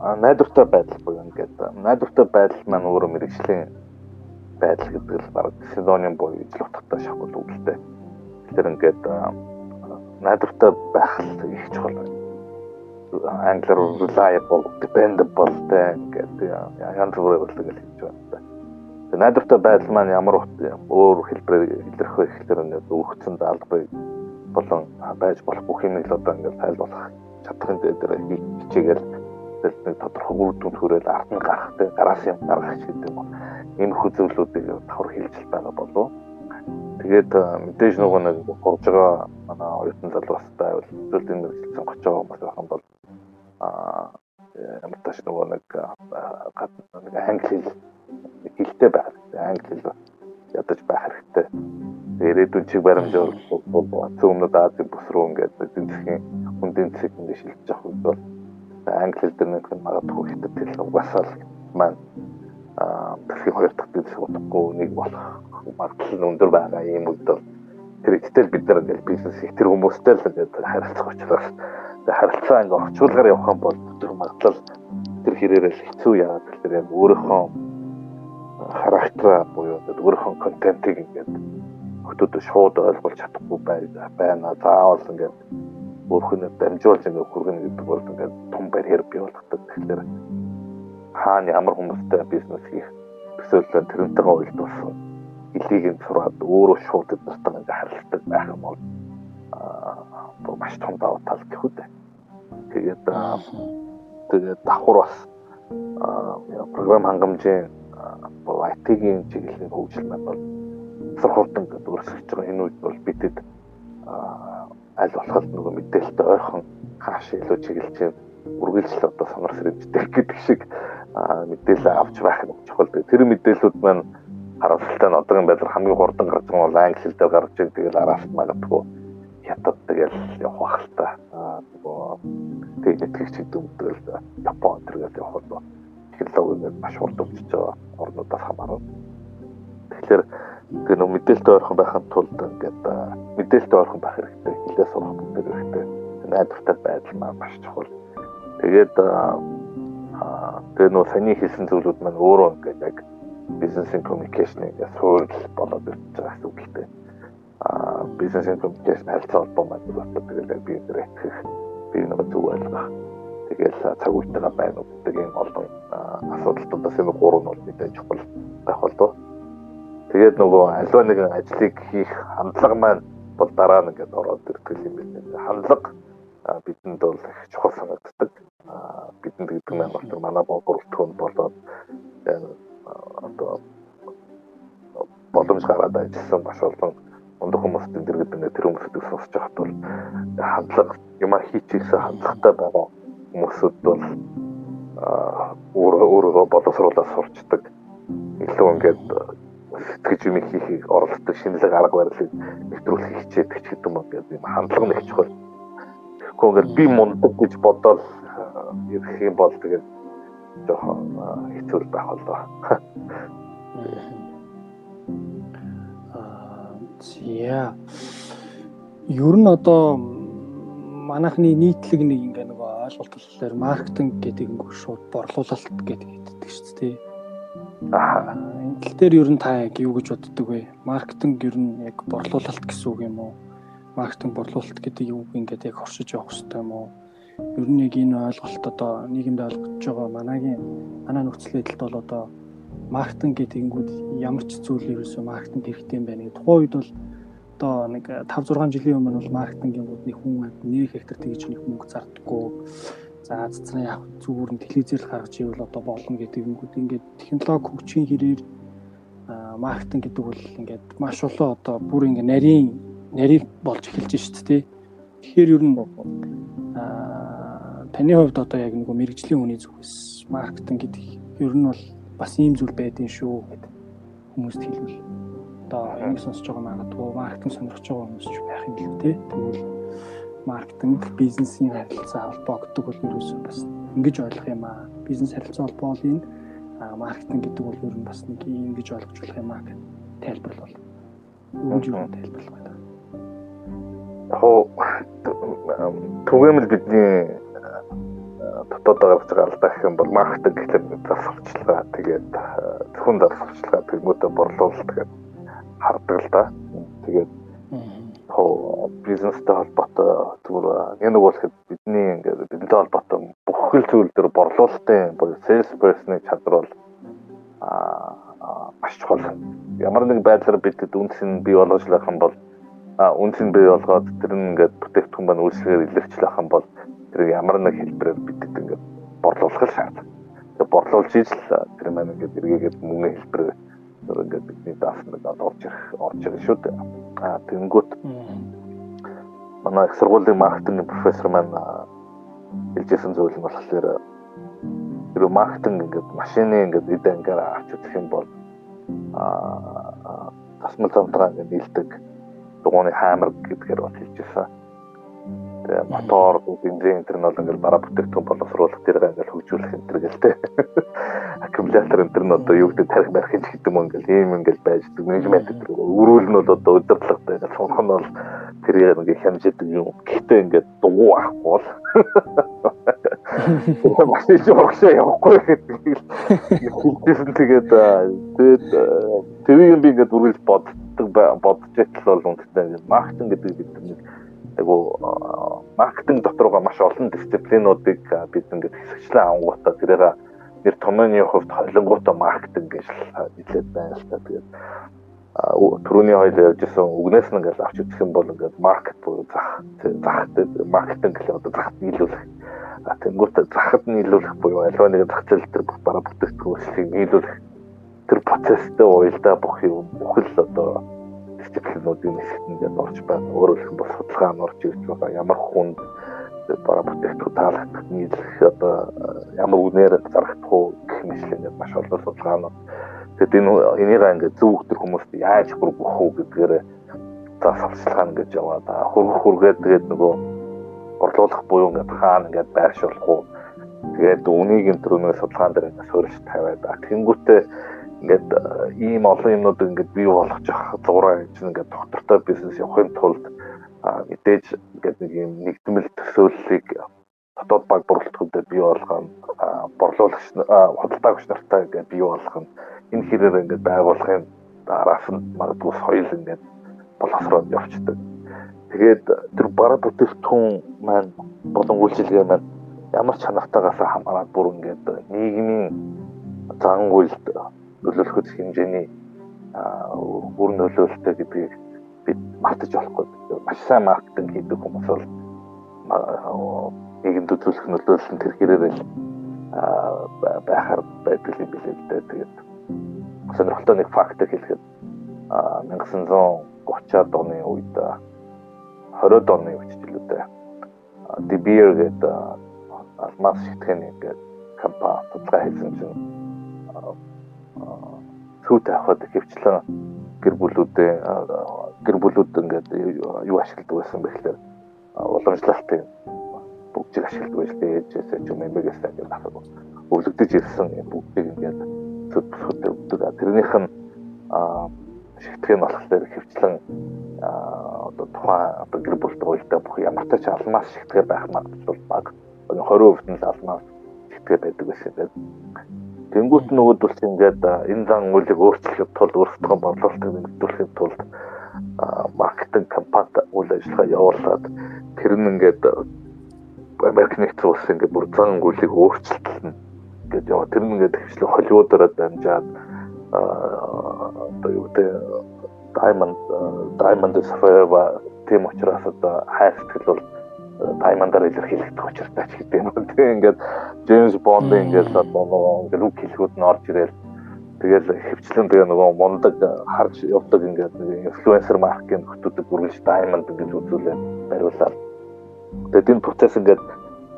найдвартай байдал буюу ингээд найдвартай байдал маань өөрөө мэрэгжлийн байдал гэдэг л баг синоним буюу ижил утгатай шахбал үгэлтэй. Тэгэхээр ингээд найдвартай байх их чухал байна. Англиар reliable, dependable ингээд янз бүрээр үгэл хэлж байна. Тэгээ найдвартай байдал маань ямар өөр хэлбэрээр илэрх вэ гэхээр өгөгдсөн даалгаврыг болон байж болох бүх юмыг л одоо ингээд тайлбарлах чадхын дээр хичээгээл нэг тодорхой үр дүнд хүрээл ард нь гарах те гараас юм гаргах гэдэг юм. Ийм хүзүүлүүдийг давхар хэлж байгаа болов. Тэгээд мэдээж нөгөө нэг гурж байгаа манай оюутан залуус байвал зөвлөлтийн мэрэгчлэн 30 байгаа хүмүүс байх юм бол аа ямар тааш нөгөө нэг нэг англи хэл хэлтэй байх. Англи хэл ядаж байх хэрэгтэй. Ирээдүйн чиг баримжаар цөмнөд Азийн бүс рүү ингээд засгийн хүндийн засаг ингээд шилжиж явах үед бол англи хэл дээр нэг магадгүй хятад хэл угаасаа л маань аа дэлхийн хоёр дахь засаг утгагүй нэг болох магадлал нь өндөр байгаа юм үед бол тэр ихтэй бид нар ингээд бизнес их тэр хүмүүстэй л ингээд харилцах учраас харилцаа ингээд орчуулгаар явах юм бол тэр магадлал тэр хэрээрээ хэцүү яагаад гэхээр яг өөрийнхөө характераа буюу өөрийнхөө контентыг ингээд хотод шууд ойлгуулж чадахгүй байна. Заавал ингээд өөрхөнөө дамжуулж ингээд хүргэнэ гэдэг бол ингээд том барьер бий болгодог. Тэгэхээр хаана ямар хүмүүстэй бизнес хийх төсөөлөл тэрнтэйгээ уялдуулсан илийг нь сураад өөрөө шууд эднэртэй ингээд харилцдаг байх юм бол аа маш том даваа тал гэх үү. Тэгээд тэгээд давхар бас програм хангамжийн IT-ийн чиглэлийн хөгжил бол сар хурдан гэдэг өөрсөж байгаа. Энэ үед бол бидэд аль болох нөгөө мэдээлэлтэй ойрхон хааш илүү чиглэж үргэлжлэл одоо сонор сэрэмжтэй гэдэг шиг мэдээлэл авч байх нь чухал. Тэр мэдээллүүд маань харамсалтай нь одоогийн байдлаар хамгийн хурдан гарч байгаа бол англи хэл дээр гарч ирдэг. Тэгэл араас магадгүй хятад тэгэл явах байх л та. нөгөө гэдэг юм тэгэл Япон тэргээл явах бол технологи маш хурд өвчөж байгаа орнуудаас хамаарна. Тэгэхээр тэгээ нөө мэдээлэлтэй ойрхон байхын тулд ингээд мэдээлэлтэй ойрхон байх хэрэгтэй. Хилээ сурах хэрэгтэй. Найдвартай байдал маш чухал. Тэгээд тэгээ нөө саний хэлсэн зүйлүүд маань өөрөө ингээд яг бизнес communication ингээд суурь болоод ирж байгаа гэсэн үг л дээ. Аа бизнес communication харилцаа холбоо маань тэгээд би нэр итгэх би нэг зүг ойлгох Тэгэл цаг үетэйгээ байна уу гэдэг ийм олон асуудалтуудаас энэ гурав нь бол мэдээж чухал байх болов. Тэгээд нөгөө альва нэгэн ажлыг хийх хандлага маань бол дараа нь ингээд ороод ирдэг юм байна. Хандлага бидэнд бол их чухал санагддаг. Бидэнд гэдэг нь бол манай бүрэлдэхүүн болоод одоо боломж гараад ажилласан маш олон ундаг хүмүүст энэ гэдэг тэр хүмүүсийг сонсож байхад бол хандлага юм хийчихсэн хандлагатай байгаа хүмүүсүүд бол өөрөө өөрөө боловсруулаад сурчдаг. Илүү ингээд сэтгэж юм хийхийг оролддог шинэлэг арга барилыг нэвтрүүлэх хичээдэг ч гэдэг юм ингээд юм хандлага нэг чухал. Тэгэхгүй ингээд би мундаг гэж бодоод ирэх юм бол тэгээд жоохон хэцүү байх болоо. Аа зя. Ер нь одоо манайхны нийтлэг нэг ингээ нөгөө ойлголтолоор маркетинг гэдэг ингээ шууд борлуулалт гэдэг хэлдэг шүү дээ. Аа энэ тал дээр ер нь та яг юу гэж боддөг вэ? Маркетинг ер нь яг борлуулалт гэсэн үг юм уу? Маркетинг борлуулалт гэдэг юу ингээд яг хоршиж явах хэрэгтэй юм уу? Ер нь яг энэ ойлголт одоо нийгэмд ойлгож байгаа манайгийн манай нөхцөл байдалд бол одоо маркетинг гэдэг ингүүд ямар ч зүйл ерөөсөө маркетинг хэрэгтэй юм байна. Тухайн үед бол одоо нэг 5 6 жилийн өмнө бол маркетингийн гууд нэг хүн нэг хектар тэгж нэг мөнгө зардаггүй. За цэцрэн яг зүгээр нь телевизээр гаргаж ивэл одоо болно гэдэг юмгууд ингээд технологи хөгжихийн хэрээр маркетинг гэдэг бол ингээд маш олон одоо бүр ингээд нарийн нарийн болж эхэлж шүү дээ. Тэгэхээр ер нь аа таны хувьд одоо яг нэг мэрэгжлийн хүний зүгээс маркетинг гэдэг ер нь бол бас ийм зүйл байдгийн шүү гэдэг хүмүүст хэлвэл одоо энийг сонсож байгаа магадгүй маркетинг сонирхож байгаа хүмүүс ч байх юм л үү тэгвэл маркетинг бизнесийн харилцаа холбоо гэдэг бол ерөөсөө бас ингэж ойлгох юм аа. Бизнес харилцаа холбоо бол энэ маркетинг гэдэг бол ер нь бас нэг ингэж ойлгож болох юм аа гэх тайлбарлал бол. Юу юу тайлбарлах байна яг түгээмэл бидний дотоод байгаа алдаа гэх юм бол маркетинг гэхлээр засварчлага тэгээд зөвхөн засварчлага тэгмүүдээ борлуулалт гэдэг хардаг л да. Тэгээд хоо бизнестэй холбоотой зүгээр энэ нэг бол бидний ингээд бидэнтэй холбоотой бүх хэл зүйл дээр борлуулалтын буюу sales person-ы чадвар бол аа маш чухал. Ямар нэг байдлаар бидэд үнс нь бий болгож лах юм бол нь бий болгоод тэр нь ингээд бүтээгдэхүүн маань үйлчлэгээр илэрчлэх юм бол тэр ямар нэг хэлбэрээр бидэд ингээд борлуулах шаардлага. Тэгээд борлуулж ижил тэр маань ингээд эргээгээд мөнгө хэлбэрээр ингээд бидний даасан нэг орж ирэх орж ирэх шүү дээ. Аа тэнгүүт манай их сургуулийн маркетинг профессор маань хэлжсэн зүйл нь болохоор тэр маркетинг ингээд машины ингээд эдэ ингээд авч үзэх юм бол аа тасмал замтраа ингээд нийлдэг дугууны хаамар гэдгээр бол хэлжсэн Тэгээ мотор, бензин энэ нь бол ингээл бараа бүтээгдэхүүн боловсруулах дээр ингээл хөгжүүлэх энэ төр гэлтэй. Аккумулятор энэ нь одоо юу гэдэг тарих барих гэж гэдэг юм ингээл ийм ингээл байждаг менежмент гэдэг. Өрөөл нь бол одоо удирдлагатай ингээл сонх нь бол тэрийг ингээл хямждаг юм. Гэхдээ ингээд дугуй авахгүй бол машин ч урагшаа явахгүй гэдэг. Хэлсэн тэгээд тэгээд тэрийг би ингээд үргэлж боддог бодож байтал бол үнэхээр маркетинг гэдэг бид нэг айгу маркетинг доторгоо маш олон дисциплинуудыг бид ингээд хэсэгчлэн авангуудаа тэрээр нэр томооны хувьд холонгоотой маркетинг гэж хэлээд байна л та. Тэгээд түрүүний хоёул явж исэн үгнээс нь ингээд авч үзэх юм бол ингээд маркет буюу зах зах маркетинг гэх одоо захад нийлүүлэх тэнгуут захад нийлүүлэх буюу аливаа нэг зах зээл дээр бараа бүтээгдэхүүн нийлүүлэх тэр процесстэй уялдаа бүх юм бүхэл одоо дисциплинуудын хэсэгт ингээд орж байна. Өөрөөр хэлбэл судалгаа нь орж ирж байгаа. Ямар хүнд бараа бүтээгдэхүүн таалагдах нийлэх одоо ямар үнээр зарагдах уу гэх мэт ингээд маш олон судалгаанууд. Тэгэд энэ энийг ингээд зөв өгдөр хүмүүст яаж хүргэх үү гэдгээр за салцлага ингэж яваад хөргөх хүргээд тэгээд нөгөө орлуулах буюу ингээд хаана ингээд байршуулах уу тэгээд үнийг энэ төрөний судалгаан дээр ингээд суурьж тавиад тэнгүүтээ ингээд ийм олон юмнууд ингээд бий болгож явах зураа гэж ингээд доктортой бизнес явахын тулд мэдээж ингээд нэг юм нэгдмэл төсөөллийг дотоод баг борлуулалтуудад бий болгоно борлуулагч худалдаагч нартай ингээд бий болгоно энэ хэрээр ингээд байгуулахын дараас нь магадгүй соёл ингээд боловсроод явцдаг. Тэгээд тэр бараа бүтээгдэхүүн маань болон үйлчилгээ маань ямар чанартаагаас хамаарат бүр ингээд нийгмийн зан үйлд нөлөөлөх хэмжээний бүр нөлөөлөлтэй гэдгийг бид мартаж болохгүй. Маш сайн маркетинг хийдэг хүмүүс бол нийгэмд үзүүлэх нөлөөлөл нь тэр хэрээр л байхаар байдаг юм билээ л дээ. Тэгээд сонирхолтой нэг факт хэлэхэд 1930-аад оны үед 20-ад оны үечлүүдээ De Beer гэдэг алмаз шитгэний ингээд компани судалгаа хийсэн чинь сүйт авахд хөвчлэн гэр бүлүүдээ гэр бүлүүд ингээд юу ашигладаг байсан бэ гэхээр уламжлалтын бүгжийг ашигладаг байж тээ ээжээс ч юм эмээгээс ингээд асуу өвлөгдөж ирсэн бүгдийг ингээд зүд бүсгүүд өгдөг. Тэрнийх нь шигтгэн болохоор хөвчлэн одоо тухайн одоо гэр бүлтэй уйлдаа бүх ямар ч алмаас шигтгэе байх магадлал баг 20% нь л алмаас шигтгэе байдаг байсан. Тэнгүүт нөгөөд бол ингээд энэ зан үйлийг өөрчлөхөд тул өөрсдөө борлуулалтыг нэмэгдүүлэхэд тулд маркетинг компанид үйл ажиллагаа явуулаад тэр нь ингээд Америк нэгдсэн улс ингээд бүр зан үйлийг өөрчлөлтөлнө гэж яваа. Тэр нь ингээд хвчлэн Холливуудаараа дамжаад одоо юу гэдэг Diamond Diamond Forever тийм учраас одоо хайр сэтгэл бол таймандаар илэрхийлэгдэх учиртай ч гэдэг юм. Тэгээ ингээд Джеймс Бонд ингээд одоо ингээд үг хэлхүүд нь орж ирэл. Тэгэл хөвчлэн тэгээ нөгөө мундаг харж явдаг ингээд инфлюенсер маркетинг хөтөдөг үргэлж даймонд гэж үзүүлээ бариулаад. Тэгээд энэ процесс ингээд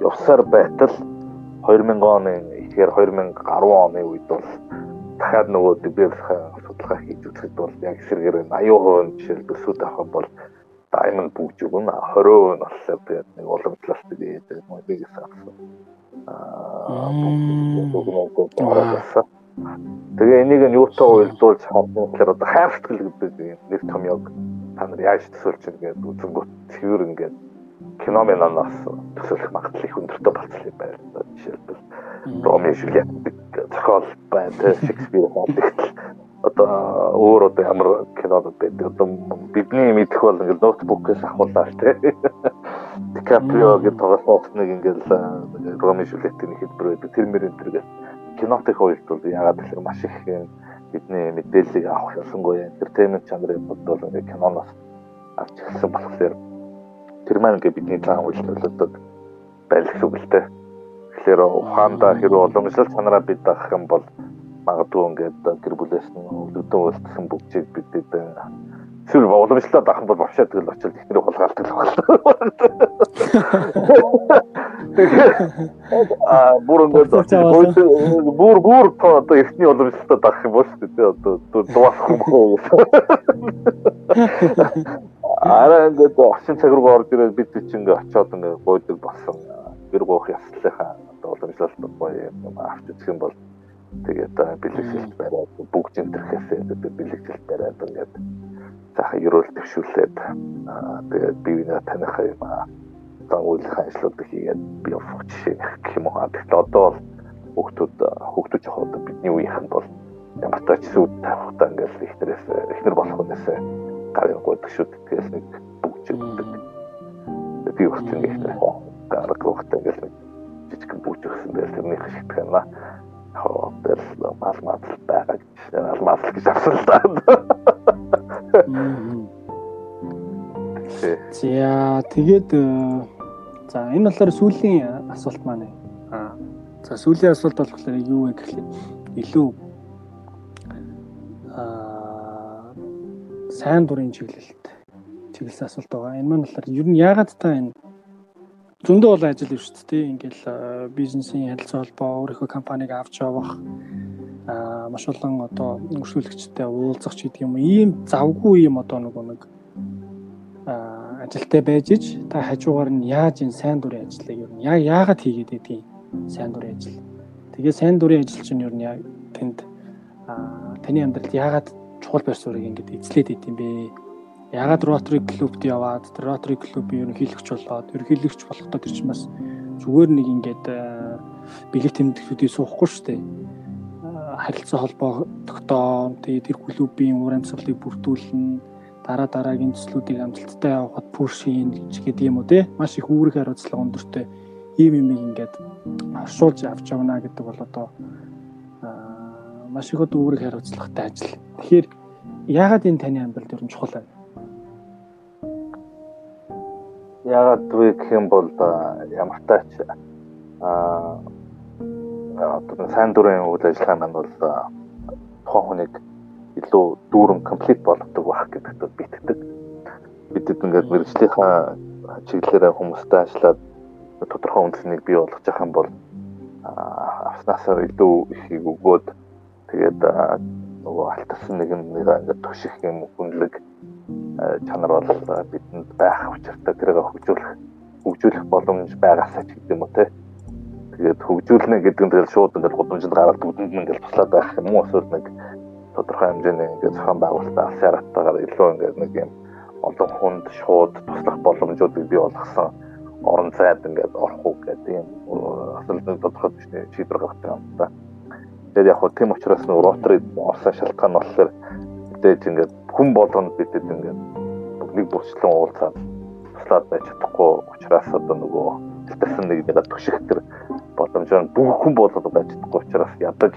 явсаар байтал 2000 оны ихээр 2010 оны үед бол дахиад нөгөө деберхэн судалгаа хийж үзэхэд бол яг эсрэгээр 80% жишээл төсөөд авах бол diamond бүгж өгнө 20% нь болохоор тэгээд нэг уламжлалт тэгээд нэг бигээс авсан. Аа Тэгээ энийг нь юутай уялдуулж харсан гэхээр одоо хайр сэтгэл гэдэг нэг том яг та нар яаж төсөөлж байгаа гэдэг үзэнгүүт цэвэр ингээд кино минанаас төсөөлөх магадлал их өндөртэй юм байна. Жишээлбэл. Ромео Жюльет зохиол байна, Шекспир хаадаг. Одоо өөр одоо ямар кинод байдаг. Одоо бидний мэдэх бол ингээд ноутбукээс ахуулаад тий. Дикаприо гэдэг тоглолт нэг ингээд Ромео Жюльетийн хэлбэр байдаг. Тэр мөрөнд тэргээд кинотын хувьд бол ягаад гэхээр маш их бидний мэдээллийг авах ялангуяа entertainment чанарын бодвол ингээд киноноос авч эхэлсэн болохоор тэр маань ингээд бидний цаан үйлчлүүлэлтүүд байл гэсэн үг л дээ. Тэгэхээр ухаандаа хэрэг уламжлал чанараа бид авах юм бол магадгүй ингээд гэр бүлээс нь өвдөн үйлдэлсэн бүгжийг бидэд Эсвэл уламжлалаад авах бол бовшаа тэгэл очил ихнэрийг хулгайлдаг л байна. Аа бүр ингээд бүр бүр одоо эртний уламжлалаад авах юм бол шүү дээ. Одоо дуусах юм уу? Араа ингээд орчин цаг руу орж ирээд бид ч ингээд очиод ингээд гойдог болсон. Гэр гоох яслахаа одоо уламжлалт гоё юм авч үзэх юм бол тэгээд бэлэгшилт бариад бүгд зэнтерхээсээ бэлэгшилт бариад ингээд цаахан ерөөл төвшүүлээд тэгээд бивнээ таних юм аа дагуулах ажлуудыг хийгээд би явах жишээ гэх юм уу. Тэгэхээр одоо бол хүүхдүүд хүүхдүүд яг одоо бидний үеийнх нь бол ямар ч тач сүд тавихтаа ингээл ихнэрээс ихнэр болох хүнээс гарын гойдог шүү тэгээс нэг бүгжигддэг. Би урт нэг ихнэр гараг гохтой ингээл нэг жижиг бүгж өгсөн дээр тэрний хашигдах юм аа. Хоо дээр мал мал байгаа гэж мал мал гэж да. За тэгээд э, за энэ болохоор сүүлийн асуулт маань. Аа. За сүүлийн асуулт болохоор юу вэ гэхлээр илүү аа сайн дурын чиглэлт чиглэсэн асуулт байгаа. Энэ маань болохоор ер нь яагаад та энэ зөндөө бол ажил юм шүү дээ. Ингээл бизнесийн харилцаа холбоо өөрийнхөө компанийг авч явах маш олон одоо өршөөлөгчтэй уулзах ч гэдэг юм ийм завгүй юм одоо нөгөө нэг ажилтай байж ич та хажуугаар нь яаж энэ сайн дурын ажлыг ер нь яагаад хийгээд байдгийг сайн дурын ажил. Тэгээ сайн дурын ажил чинь ер нь яг тэнд таны амьдралд яагаад чухал байр суурийг ингэж эзлээд идэм бэ? Яагаад Rotary Club-д яваад Rotary Club-ийн ерөнхийлөгч болоод ерөнхийлөгч болохдоо тэр чинь бас зүгээр нэг ингэж бэлэг тэмдэглүүдийг суухгүй шүү дээ харилцаа холбоо тогтоон тэр клубийн уур амьсгалыг бүрдүүлнэ дараа дараагийн төслүүдийг амжилттай пуш хийн гэж гэдэг юм уу те маш их үүрэг хариуцлага өндөртэй ийм юм ингээд оршуулж авч явна гэдэг бол одоо маш их үүрэг хариуцлагатай ажил. Тэгэхээр яагаад энэ таны амьдралд ер нь чухал вэ? Яагаад вэ гэх юм бол ямар тач аа одоо сайн дурын үйл ажиллагаа маань бол тухайн хүнийг илүү дүүрэн комплит болгодог байх гэдэгт би итгэдэг. Бидэд ингээд мэрэгжлийнхаа чиглэлээр хүмүүстэй ажиллаад тодорхой үнэлгээг бий болгож явах юм бол авснасаа илүү ихийг өгөөд тэгээд нөгөө алтсан нэг нэг ингээд туших юм хүнлэг чанар бол бидэнд байх учиртай тэрийг хөгжүүлэх хөгжүүлэх боломж байгаасаа ч гэдэг юм уу те? Тэгээд хөгжүүлнэ гэдэг нь тэгэл шууд ингээд гудамжинд гараад бүдэнд нь ингээд туслаад байх юм уу? Эсвэл нэг тодорхой хэмжээний ингээд зохион байгуулалтаа алсаар хатаагаар илүү ингээд нэг юм олон хүнд шууд туслах боломжуудыг бий болгосон орон зайд ингээд орох уу гэдэг юм асуултанд тодорхой төсний шийдвэр гаргадаг юм да. Тэгээд яг хөө тийм учраас нэг ротори орсон шалтгаан нь болохоор мэдээж ингээд хүн болгонд бидэд ингээд нэг бүрчлэн уулзаад туслаад байж чадахгүй учраас одоо нөгөө тэлсэн нэг нэг туших тэр боломжоор бүх хүн болоод байж чадахгүй учраас ядаж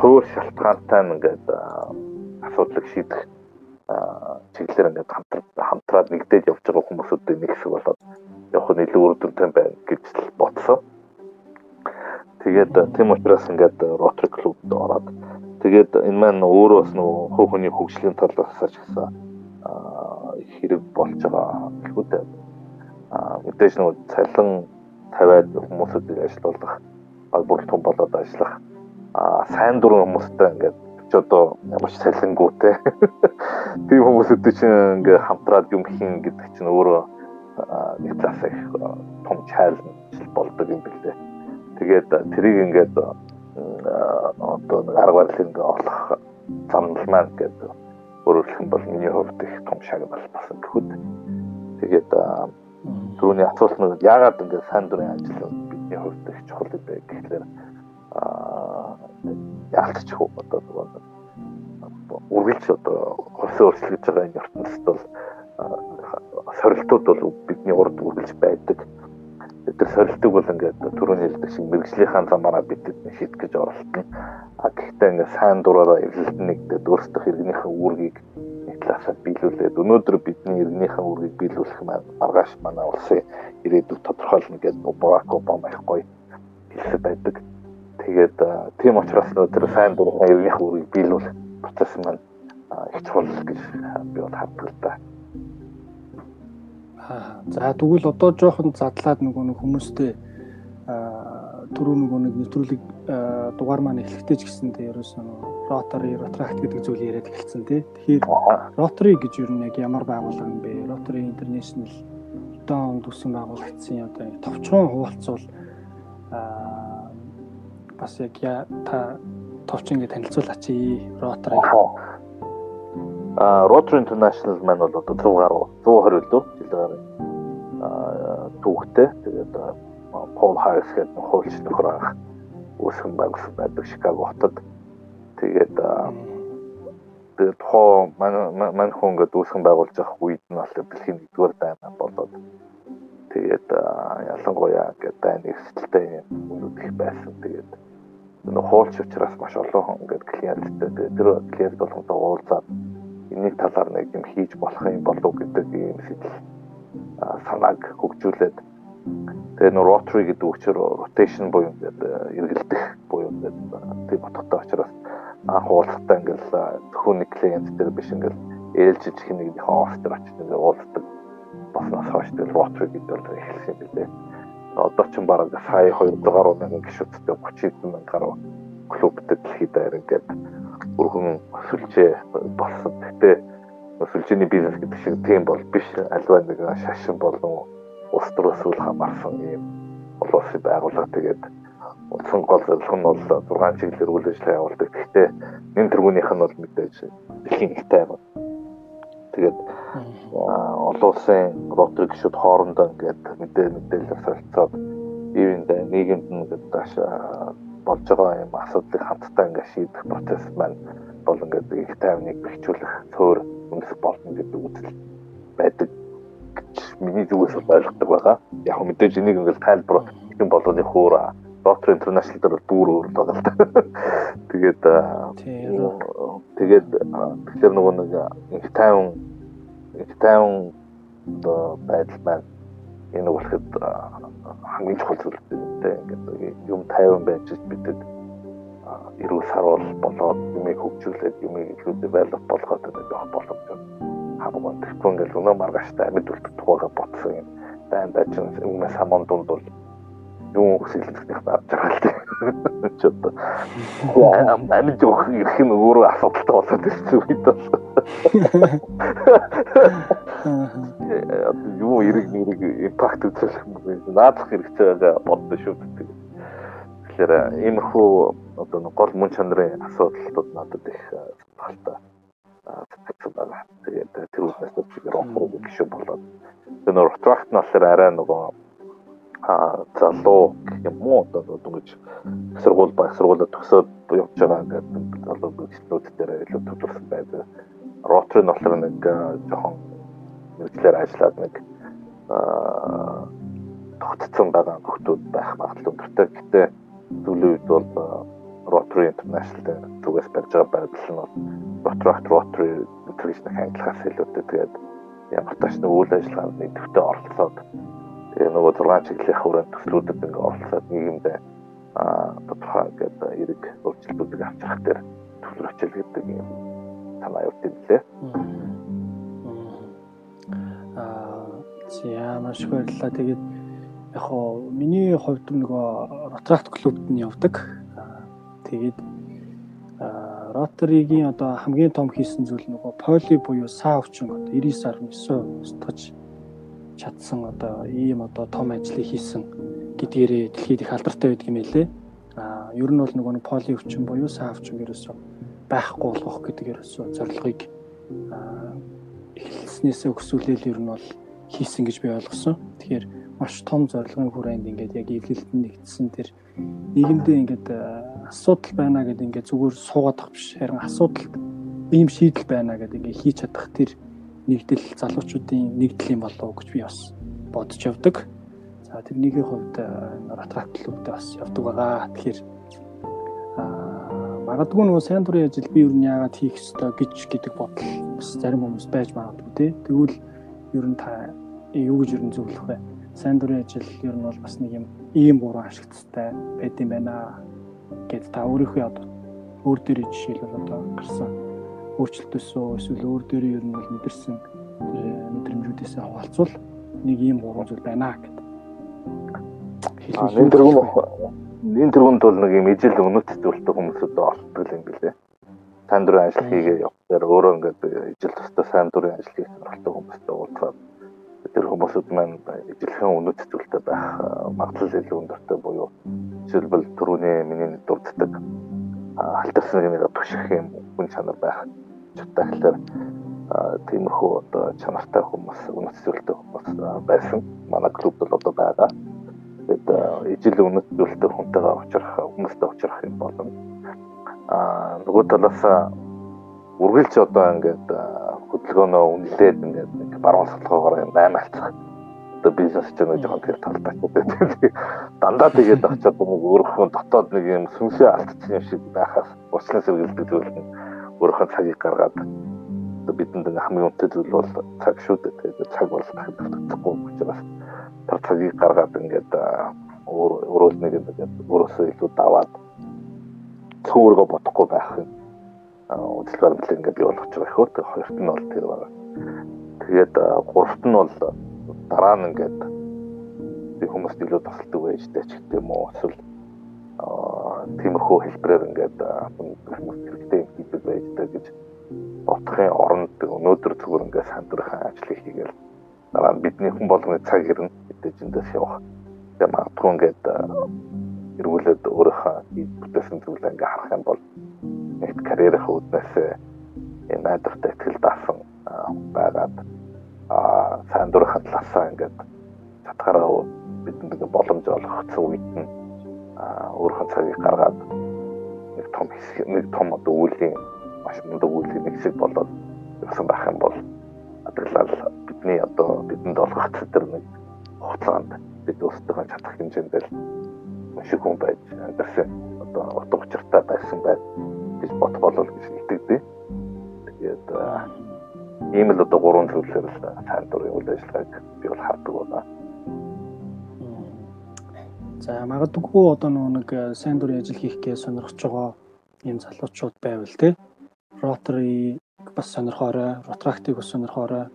суур шалтгаантай ингээд асуудлыг шийдэх чиглэлээр ингээд хамтраад хамтраад нэгдээд явж байгаа хүмүүсүүдийн нэг хэсэг болоод явах нь илүү үр дүнтэй байна гэж бодсон. Тэгээд тийм учраас ингээд Rotary Club-д ороод тэгээд энэ маань өөрөө бас нөгөө хувь хүний хөгжлийн талаас ч гэсэн хэрэг болж байгаа гэхүүтэй мэдээж нөгөө цалин тавиад хүмүүсүүдийг ажилуулах бүр том болоод ажиллах а сайн дурын хүмүүстэй ингээд ч одоо ямар ч цалингуу те тийм хүмүүстэй чинь ингээд хамтраад юм хийн гэдэг чинь өөрөө нэг талаас их том чаленж болдог юм билээ. Тэгээд тэрийг ингээд одоо нэг арга барил ингээд олох замнал маань гэдэг өөрөглөх юм бол миний хувьд их том шагнал басан гэхэд тэгээд түрүүний асуулт нь яагаад ингээд сайн дурын ажил бидний хувьд их чухал бэ гэхлээр яалтчих одоо үргэлж одоо хувьсаа өөрчлөж байгаа энэ ертөнцид бол сорилтууд бол бидний урд үргэлж байдаг. Тэр сорилтыг бол ингээд түрүүний хэлдэг шиг мэрэгжлийнхаа замаараа бид шийдэх гэж оролдоно. А гэхдээ ингээд сайн дураараа эвлэлт нэгдээд өөрсдөх иргэнийхэн үүргийг нэг талаасаа биелүүлээд өнөөдөр бидний иргэнийхэн үүргийг биелүүлэх маргааш манай улсын ирээдүйг тодорхойлно гэдэг Барак Обама их гоё хэлсэн байдаг. Тэгээд тийм учраас тэр сайн дурын иргэнийхэн үүргийг биелүүлэх процесс маань их чухал гэж би бол хардаг л да. За тэгвэл одоо жоохон задлаад нөгөө нэг хүмүүстэй түрүү нөгөө нэг нэвтрүүлэг дугаар маань эхлэхдээ ч гэсэндээ ерөөсөө Rotary Retract гэдэг зүйл яриад эхэлсэн тий. Тэгэхээр Rotary гэж юу нэг ямар байгууллага юм бэ? Rotary International одоо онд үсэн байгуулагдсан одоо товчхон хуваалцвал аа бас яг та товч ингэ танилцуулаач Rotary. Rotary International маань бол одоо 100 гаруй 120 лөө жил гаруй түүхтэй. Тэгээд Paul Harris гэдэг хуульч нөхөр анх үүсгэн байгуулсан байдаг Chicago хотод. Тэгээд тэгээд хоо мань хүн ингээд үүсгэн байгуулж авах үед нь бол дэлхийн нэгдүгээр даймаа болоод тэгээд ялангуяа ингээд дайны эсэлтэй юмнууд их байсан. Тэгээд нөх хуулч учраас маш олон хүн ингээд клиенттэй тэр клиент болгонтой уулзаад энийг талаар нэг юм хийж болох юм болов гэдэг ийм сэтэл санааг хөгжүүлээд тэгээ нөр rotary гэдэг үгчээр rotation буюу ингээд эргэлдэх буюу ингээд тийм утгатай учраас анх уулзалтаа ингээд зөвхөн нэг клиент дээр биш ингээд ээлжиж хинэг нэг офс дээр очиж ингээд уулздаг баснаас хойш тэгэл rotary гэдэг бол эхэлсэн юм билээ. Одоо ч баг сая 200 гаруй мянган гишүүдтэй 30 хэдэн мянган гаруй клубтэй дэлхийд даяар ингээд өргөн сүлжээ болсон. Гэтэ сүлжээний бизнес гэдэг шиг тийм бол биш. Альва нэг шашин болон улс төрөөс үл хамаарсан юм олон улсын байгууллага тэгээд утсан гол зорилго нь бол 6 чиглэлээр үйл ажиллагаа явуулдаг. Гэхдээ энэ тэргүүнийх нь бол мэдээж дэлхийн ихтэй юм. Тэгээд олон улсын ротary гишүүд хоорондоо ингээд мэдээ мэдээлэл солилцоод ивэн нийгэмд нь дааш болж байгаа юм асуудлыг хамтдаа ингээд шийдэх процесс маань бол ингээд их тайвныг бэхжүүлэх цөөр үндэс болно гэдэг үзэл байдаг гэж миний зүгээс ойлгодог байгаа. Яг мэдээж энийг ингээд тайлбар хэм болгоны хөөр Rotary International дээр бүр өөр та. Тэгээд тэгээд тэгэхээр нөгөө нэг их тайван их тайван байдал маань энэ болоход хамгийн чухал зүйл дээ. Ингээд юм тайван байж бидэд эрүү саруул болоод юмыг хөгжүүлээд юмыг илүү develop болгоод байх боломж хамаагүй. Тэгэхгүй ингээд өнөө маргааштай амьд үлдэх тухайга ботсон юм. Байн дажин өмнө самон дунд бол юу хүсэлтэх тийм. Ч одоо амьд жоох ирэх нь өөрөө асуудалтай болоод ирсэн үед бол. Юу эрэг нэрэг импакт үзүүлэх юм. Наадах хэрэгтэй байгаа бодсон шүү дээ. Тэгэхээр иймэрхүү одоо гол мөн чанарын асуудлууд надад их сэтгэл байна. Тэгээд тэр үснээс зүгээр офрог гişүү болоод. Тэр нөр тракт нь болохоор арай нөгөө залуу юм уу одоо дүнж сургууль баг сургуулиуд төгсөөд явж байгаа ингээд залуу гişнүүд дээр илүү төлөвлөсөн байдаг. Ротри нь болохоор нэг жоохон нэгдлэр ажиллаад нэг а тогтцсон байгаа хүмүүс байх магадлал өндөртэй. Гэтэ зөвлөө үед бол Rotary International зүгээс барьж байгаа байдал нь бол Rotary Rotary нэг хангалтаас илүүтэй тэгээд ямар тач нэг үйл ажиллагаанд нэгдэвхтэй оролцоод тэгээ нөгөө 6 чиглэлийн хүрээнд төслүүдэд ингээ оролцоод нийгэмдээ аа тодорхой ингээд эрэг өөрчлөлтүүдийг авч явах дээр төвлөрч ил гэдэг юм санаа явд юм лээ. Аа За маш их баярлалаа. Тэгээд яг хоо миний хувьд нөгөө Ротракт клубт нь явдаг. Тэгээд Ротаригийн одоо хамгийн том хийсэн зүйл нөгөө поли буюу саа өвчин одоо 99.9 устгаж чадсан одоо ийм одоо том ажлыг хийсэн гэдгээрээ дэлхийд их алдартай байдаг юм элэ. А ер нь бол нөгөө поли өвчин буюу саа өвчин ерөөсөө байхгүй болгох гэдэг ерөөсөө зорилгыг эхэлснээсээ өксүүлэл ер нь бол хийсэн гэж би ойлгосон. Тэгэхээр маш том зорилгын хүрээнд ингээд яг эвлэлтэнд нэгдсэн тэр нийгэмдээ ингээд асуудал байна гэдэг ингээд зүгээр суугаад ах биш. Харин асуудал ийм шийдэл байна гэдэг ингээд хийж чадах тэр нэгдэл залуучуудын нэгдэл юм болов уу гэж би бас бодож явдаг. За тэрнийхээ хувьд Ратгат клубт бас явдаг байгаа. Тэгэхээр магадгүй нөгөө сайн дурын ажил би юу яагаад хийх ёстой гэж гэдэг бодол бас зарим хүмүүс байж магадгүй тий. Тэгвэл ер нь та юу гэж ер нь зөвлөх вэ? Сайн дурын ажил ер нь бол бас нэг юм ийм буруу ашигттай байд юм байна гэд та өөрийнхөө өөр дээрээ жишээлбэл одоо гарсан өөрчлөлтөөсөө эсвэл өөр дээрээ ер нь бол мэдэрсэн мэдрэмжүүдээсээ хаваалцвал нэг ийм буруу зүйл байна гэд. Энэ дөрвөн энэ дөрвөнд бол нэг юм ижил өнөт зүйлтэй хүмүүсүүд олддог юм билээ. Сайн дурын ажил хийгээ явахаар өөрөө ингээд ижил төстэй сайн дурын ажил хийх сонирхолтой хүмүүстэй уулзаад тэр хүмүүсүүд маань ижилхэн өнөт зүйлтэй байх магадлал илүү өндөртэй буюу жишээлбэл түрүүний миний дурддаг халтарсан юмыг туших юм хүн чанар байх чухал тэгэхээр тиймэрхүү одоо чанартай хүмүүс өнөт зүйлтэй хүмүүс байсан манай клубд бол одоо байгаа тэгээд ижил үнэт зүйлтэй хүнтэйгээ уулзах хүмүүстэй уулзах юм болно. Аа нөгөө талаас үргэлж одоо ингээд хөдөлгөөнөө үнэлээд ингээд баруун салхаагаараа юм аймаалцах одоо бизнес ч нэг жоохон тэр талтай байдаг. Дандаа тэгээд очиод нэг өөрийнхөө дотоод нэг юм сүнсээ алдчихсан юм шиг байхаас урчлан сэргэлдэг зүйл нь өөрийнхөө цагийг гаргаад бидэнд хамгийн үнэтэй зүйл бол цаг шүү дээ. Тэгээд цаг бол төвтөхгүй учраас тэр цагийг гаргаад ингээд өөрөө нэг ингээд өөрөөсөө илүү даваад цөөргө бодохгүй байх юм. Үйл баримтлал ингээд бий болгож байгаа хөө. Хоёрт нь бол тэр байгаа. Тэгээд гуравт нь бол дараа нь ингээд би хүмүүст илүү тусалдаг байж дээ ч гэдэг юм уу. Эсвэл тиймэрхүү хэлбэрээр ингээд хүмүүс хэрэгтэй хийдэг байж дээ гэж бодохын оронд өнөөдөр зүгээр ингээд сандурхан ажлыг хийгээл дараа нь бидний хүн болгоны цаг ирнэ гэдэг эндээс явах. Тэгээ магадгүй ингээд эргүүлээд өөрийнхөө бүтээсэн зүйлээ ингээд харах юм бол нэгт карьерийн үүднээс энэ найдвартай ихтгэл даасан байгаад аа сайн дурын талаасаа ингээд чадхаараа бидэнд ингээд боломж олгогдсон үед нь өөрийнхөө цагийг гаргаад нэг том хэсэг нэг том одоо үеийн маш мундаг үеийн нэг хэсэг болоод явсан байх юм бол адаглал бидний одоо бидэнд олгогдсон тэр нэг хугацаанд бид өөрсдөө чадах хэмжээнд л маш их хүн байж амьдсан одоо утга учиртай байсан байд гэж бот болол гэж итгэдэг. Тэгээд ийм л одоо гурван л сайн дурын үйл ажиллагааг би бол хардаг байна. За магадгүй одоо нэг сайн дурын ажил хийхгээ сонирхож байгаа ийм залуучууд байвал те Rotary бас сонирхоорой, Rotractic бас сонирхоорой.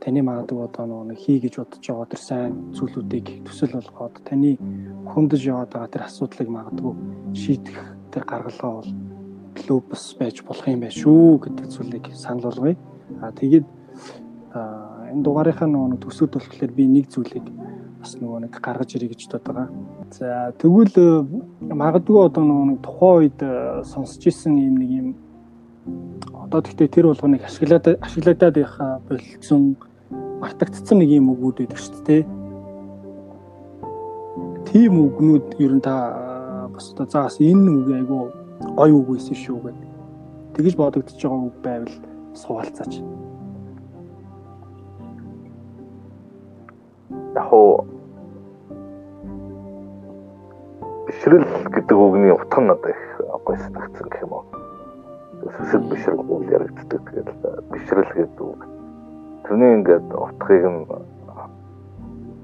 Таны магадгүй одоо нэг хий гэж бодож байгаа тэр сайн зүйлүүдийг төсөл болгоод таны хөндөж яваад байгаа тэр асуудлыг магадгүй шийдэх тэр гаргалгаа бол клуб бас байж болох юм байна шүү гэдэг зүйлийг санал болгоё. А тэгээд энэ дугаарынхаа нөгөө төсөөд болохоор би нэг зүйлийг бас нөгөө нэг гаргаж ирэй гэж бодод байгаа. За тэгвэл магадгүй одоо нөгөө тухайн үед сонсч исэн юм нэг юм одоо тэгтээ тэр болгоныг ашиглаад ашиглаад байх болцсон мартагдцсан нэг юм үгүүд байдаг шүү дээ. Тийм үгнүүд ер нь та бас одоо заас энэ үг айгу гой үг байсан шүү гэдэг. Тэгэж бодогдож байгаа үг байвал суулцаач. Яг уу бишрэл гэдэг үгний утга нь надад их гоё санагдсан гэх юм уу сүсэг бишрэл үйл яригддаг. Тэгээд бишрэл гэдэг үг. Тэрний ингээд утгыг нь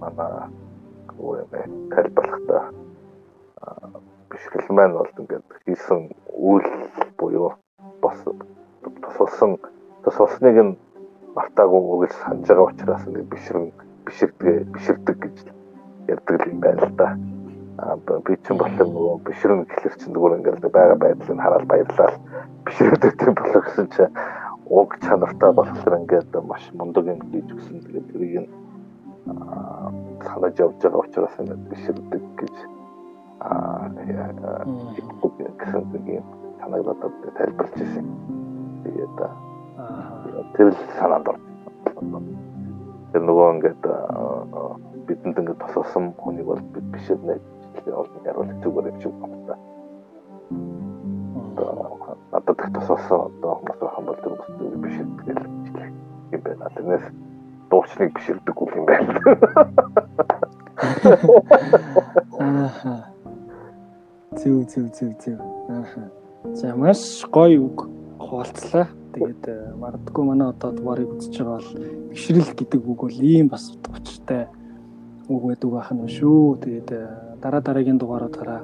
манай юу юм бэ? Тайлбарлахдаа бишрэл маань бол ингээд хийсэн үйл буюу бас тусалсан тусалсныг нь мартаагүй үгэл санаж байгаа учраас ингээд бишрэн биширдэг биширдэг гэж ярьдаг юм байна л да. А би ч болохоор нөгөө бишрэн гэхэлэр чинь зүгээр ингээл байгаа байдлыг хараад баярлал биширдэг юм болох гэсэн чинь уг чанартай болохоор ингээд маш мундаг юм хийж өгсөн. Тэгээд тэрийг нь санаж явж байгаа учраас ингээд биширдэг гэж аа гэсэн нэг юм санагдаад тайлбарлаж ирсэн. Тэгээд тэр л санаанд орсон. Тэр нөгөө ингээд бидэнд ингээд тосолсон хүнийг бол бид биш нэ олон яруулах зүгээр юм шиг байна. Надад их тосолсон одоо хүмүүс хаан бол тэр бүсгүй биш тэгэл юм байна. Тэрнээс дуучныг биширдэг үг юм байна. Зүг зүг зүг зүг. За маш гоё үг хуваалцлаа. Тэгээд э, магадгүй манай одоо дугаарыг үзэж байгаа бол бишрэл гэдэг үг бол ийм бас утгатай үг байдаг байх нь шүү. Тэгээд э, дараа дараагийн дугааруудаараа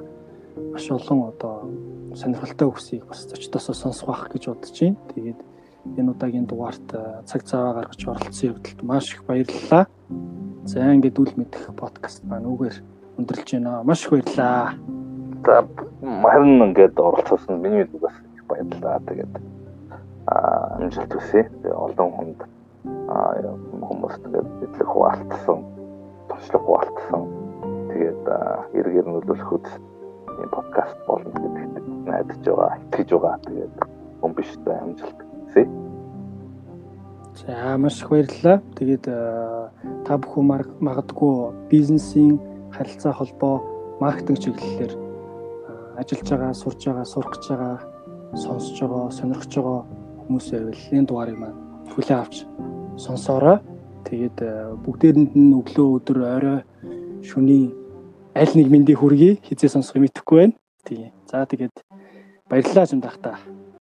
маш олон одоо сонирхолтой үгсийг бас зочдоосоо сонсох байх гэж бодож байна. Тэгээд энэ удаагийн дугаарт э, цаг цаваа гаргаж оролцсон явдалд маш их баярлалаа. За ингээд үл мэдэх подкаст маань үгээр өндөрлж байна. Маш их баярлалаа. За харин ингээд оролцсон миний бас их баярлалаа. Тэгээд аа амжилт хүсье. Олон хүнд аа хүмүүс тэгээд бидлэг хуваалтсан, туршлага хуваалтсан. Тэгээд эргээр нөлөөлөх үс энэ подкаст болно гэдэгт найдаж байгаа, итгэж байгаа. Тэгээд хүн биштэй амжилт хүсье. За маш их баярлалаа. Тэгээд та бүхэн магадгүй бизнесийн харилцаа холбоо маркетинг чиглэлээр ажиллаж байгаа, сурж байгаа, сурах гэж байгаа, сонсож байгаа, сонирхож байгаа хүмүүс байвал энэ дугаарыг маань хүлээн авч сонсоорой. Тэгээд э, бүгдээрэнд нь өглөө өдөр орой шөнийн аль нэг мэндийг хүргэе. Хизээ сонсох юм итгэхгүй байна. Тийм. За тэгээд баярлалаа юм дахта.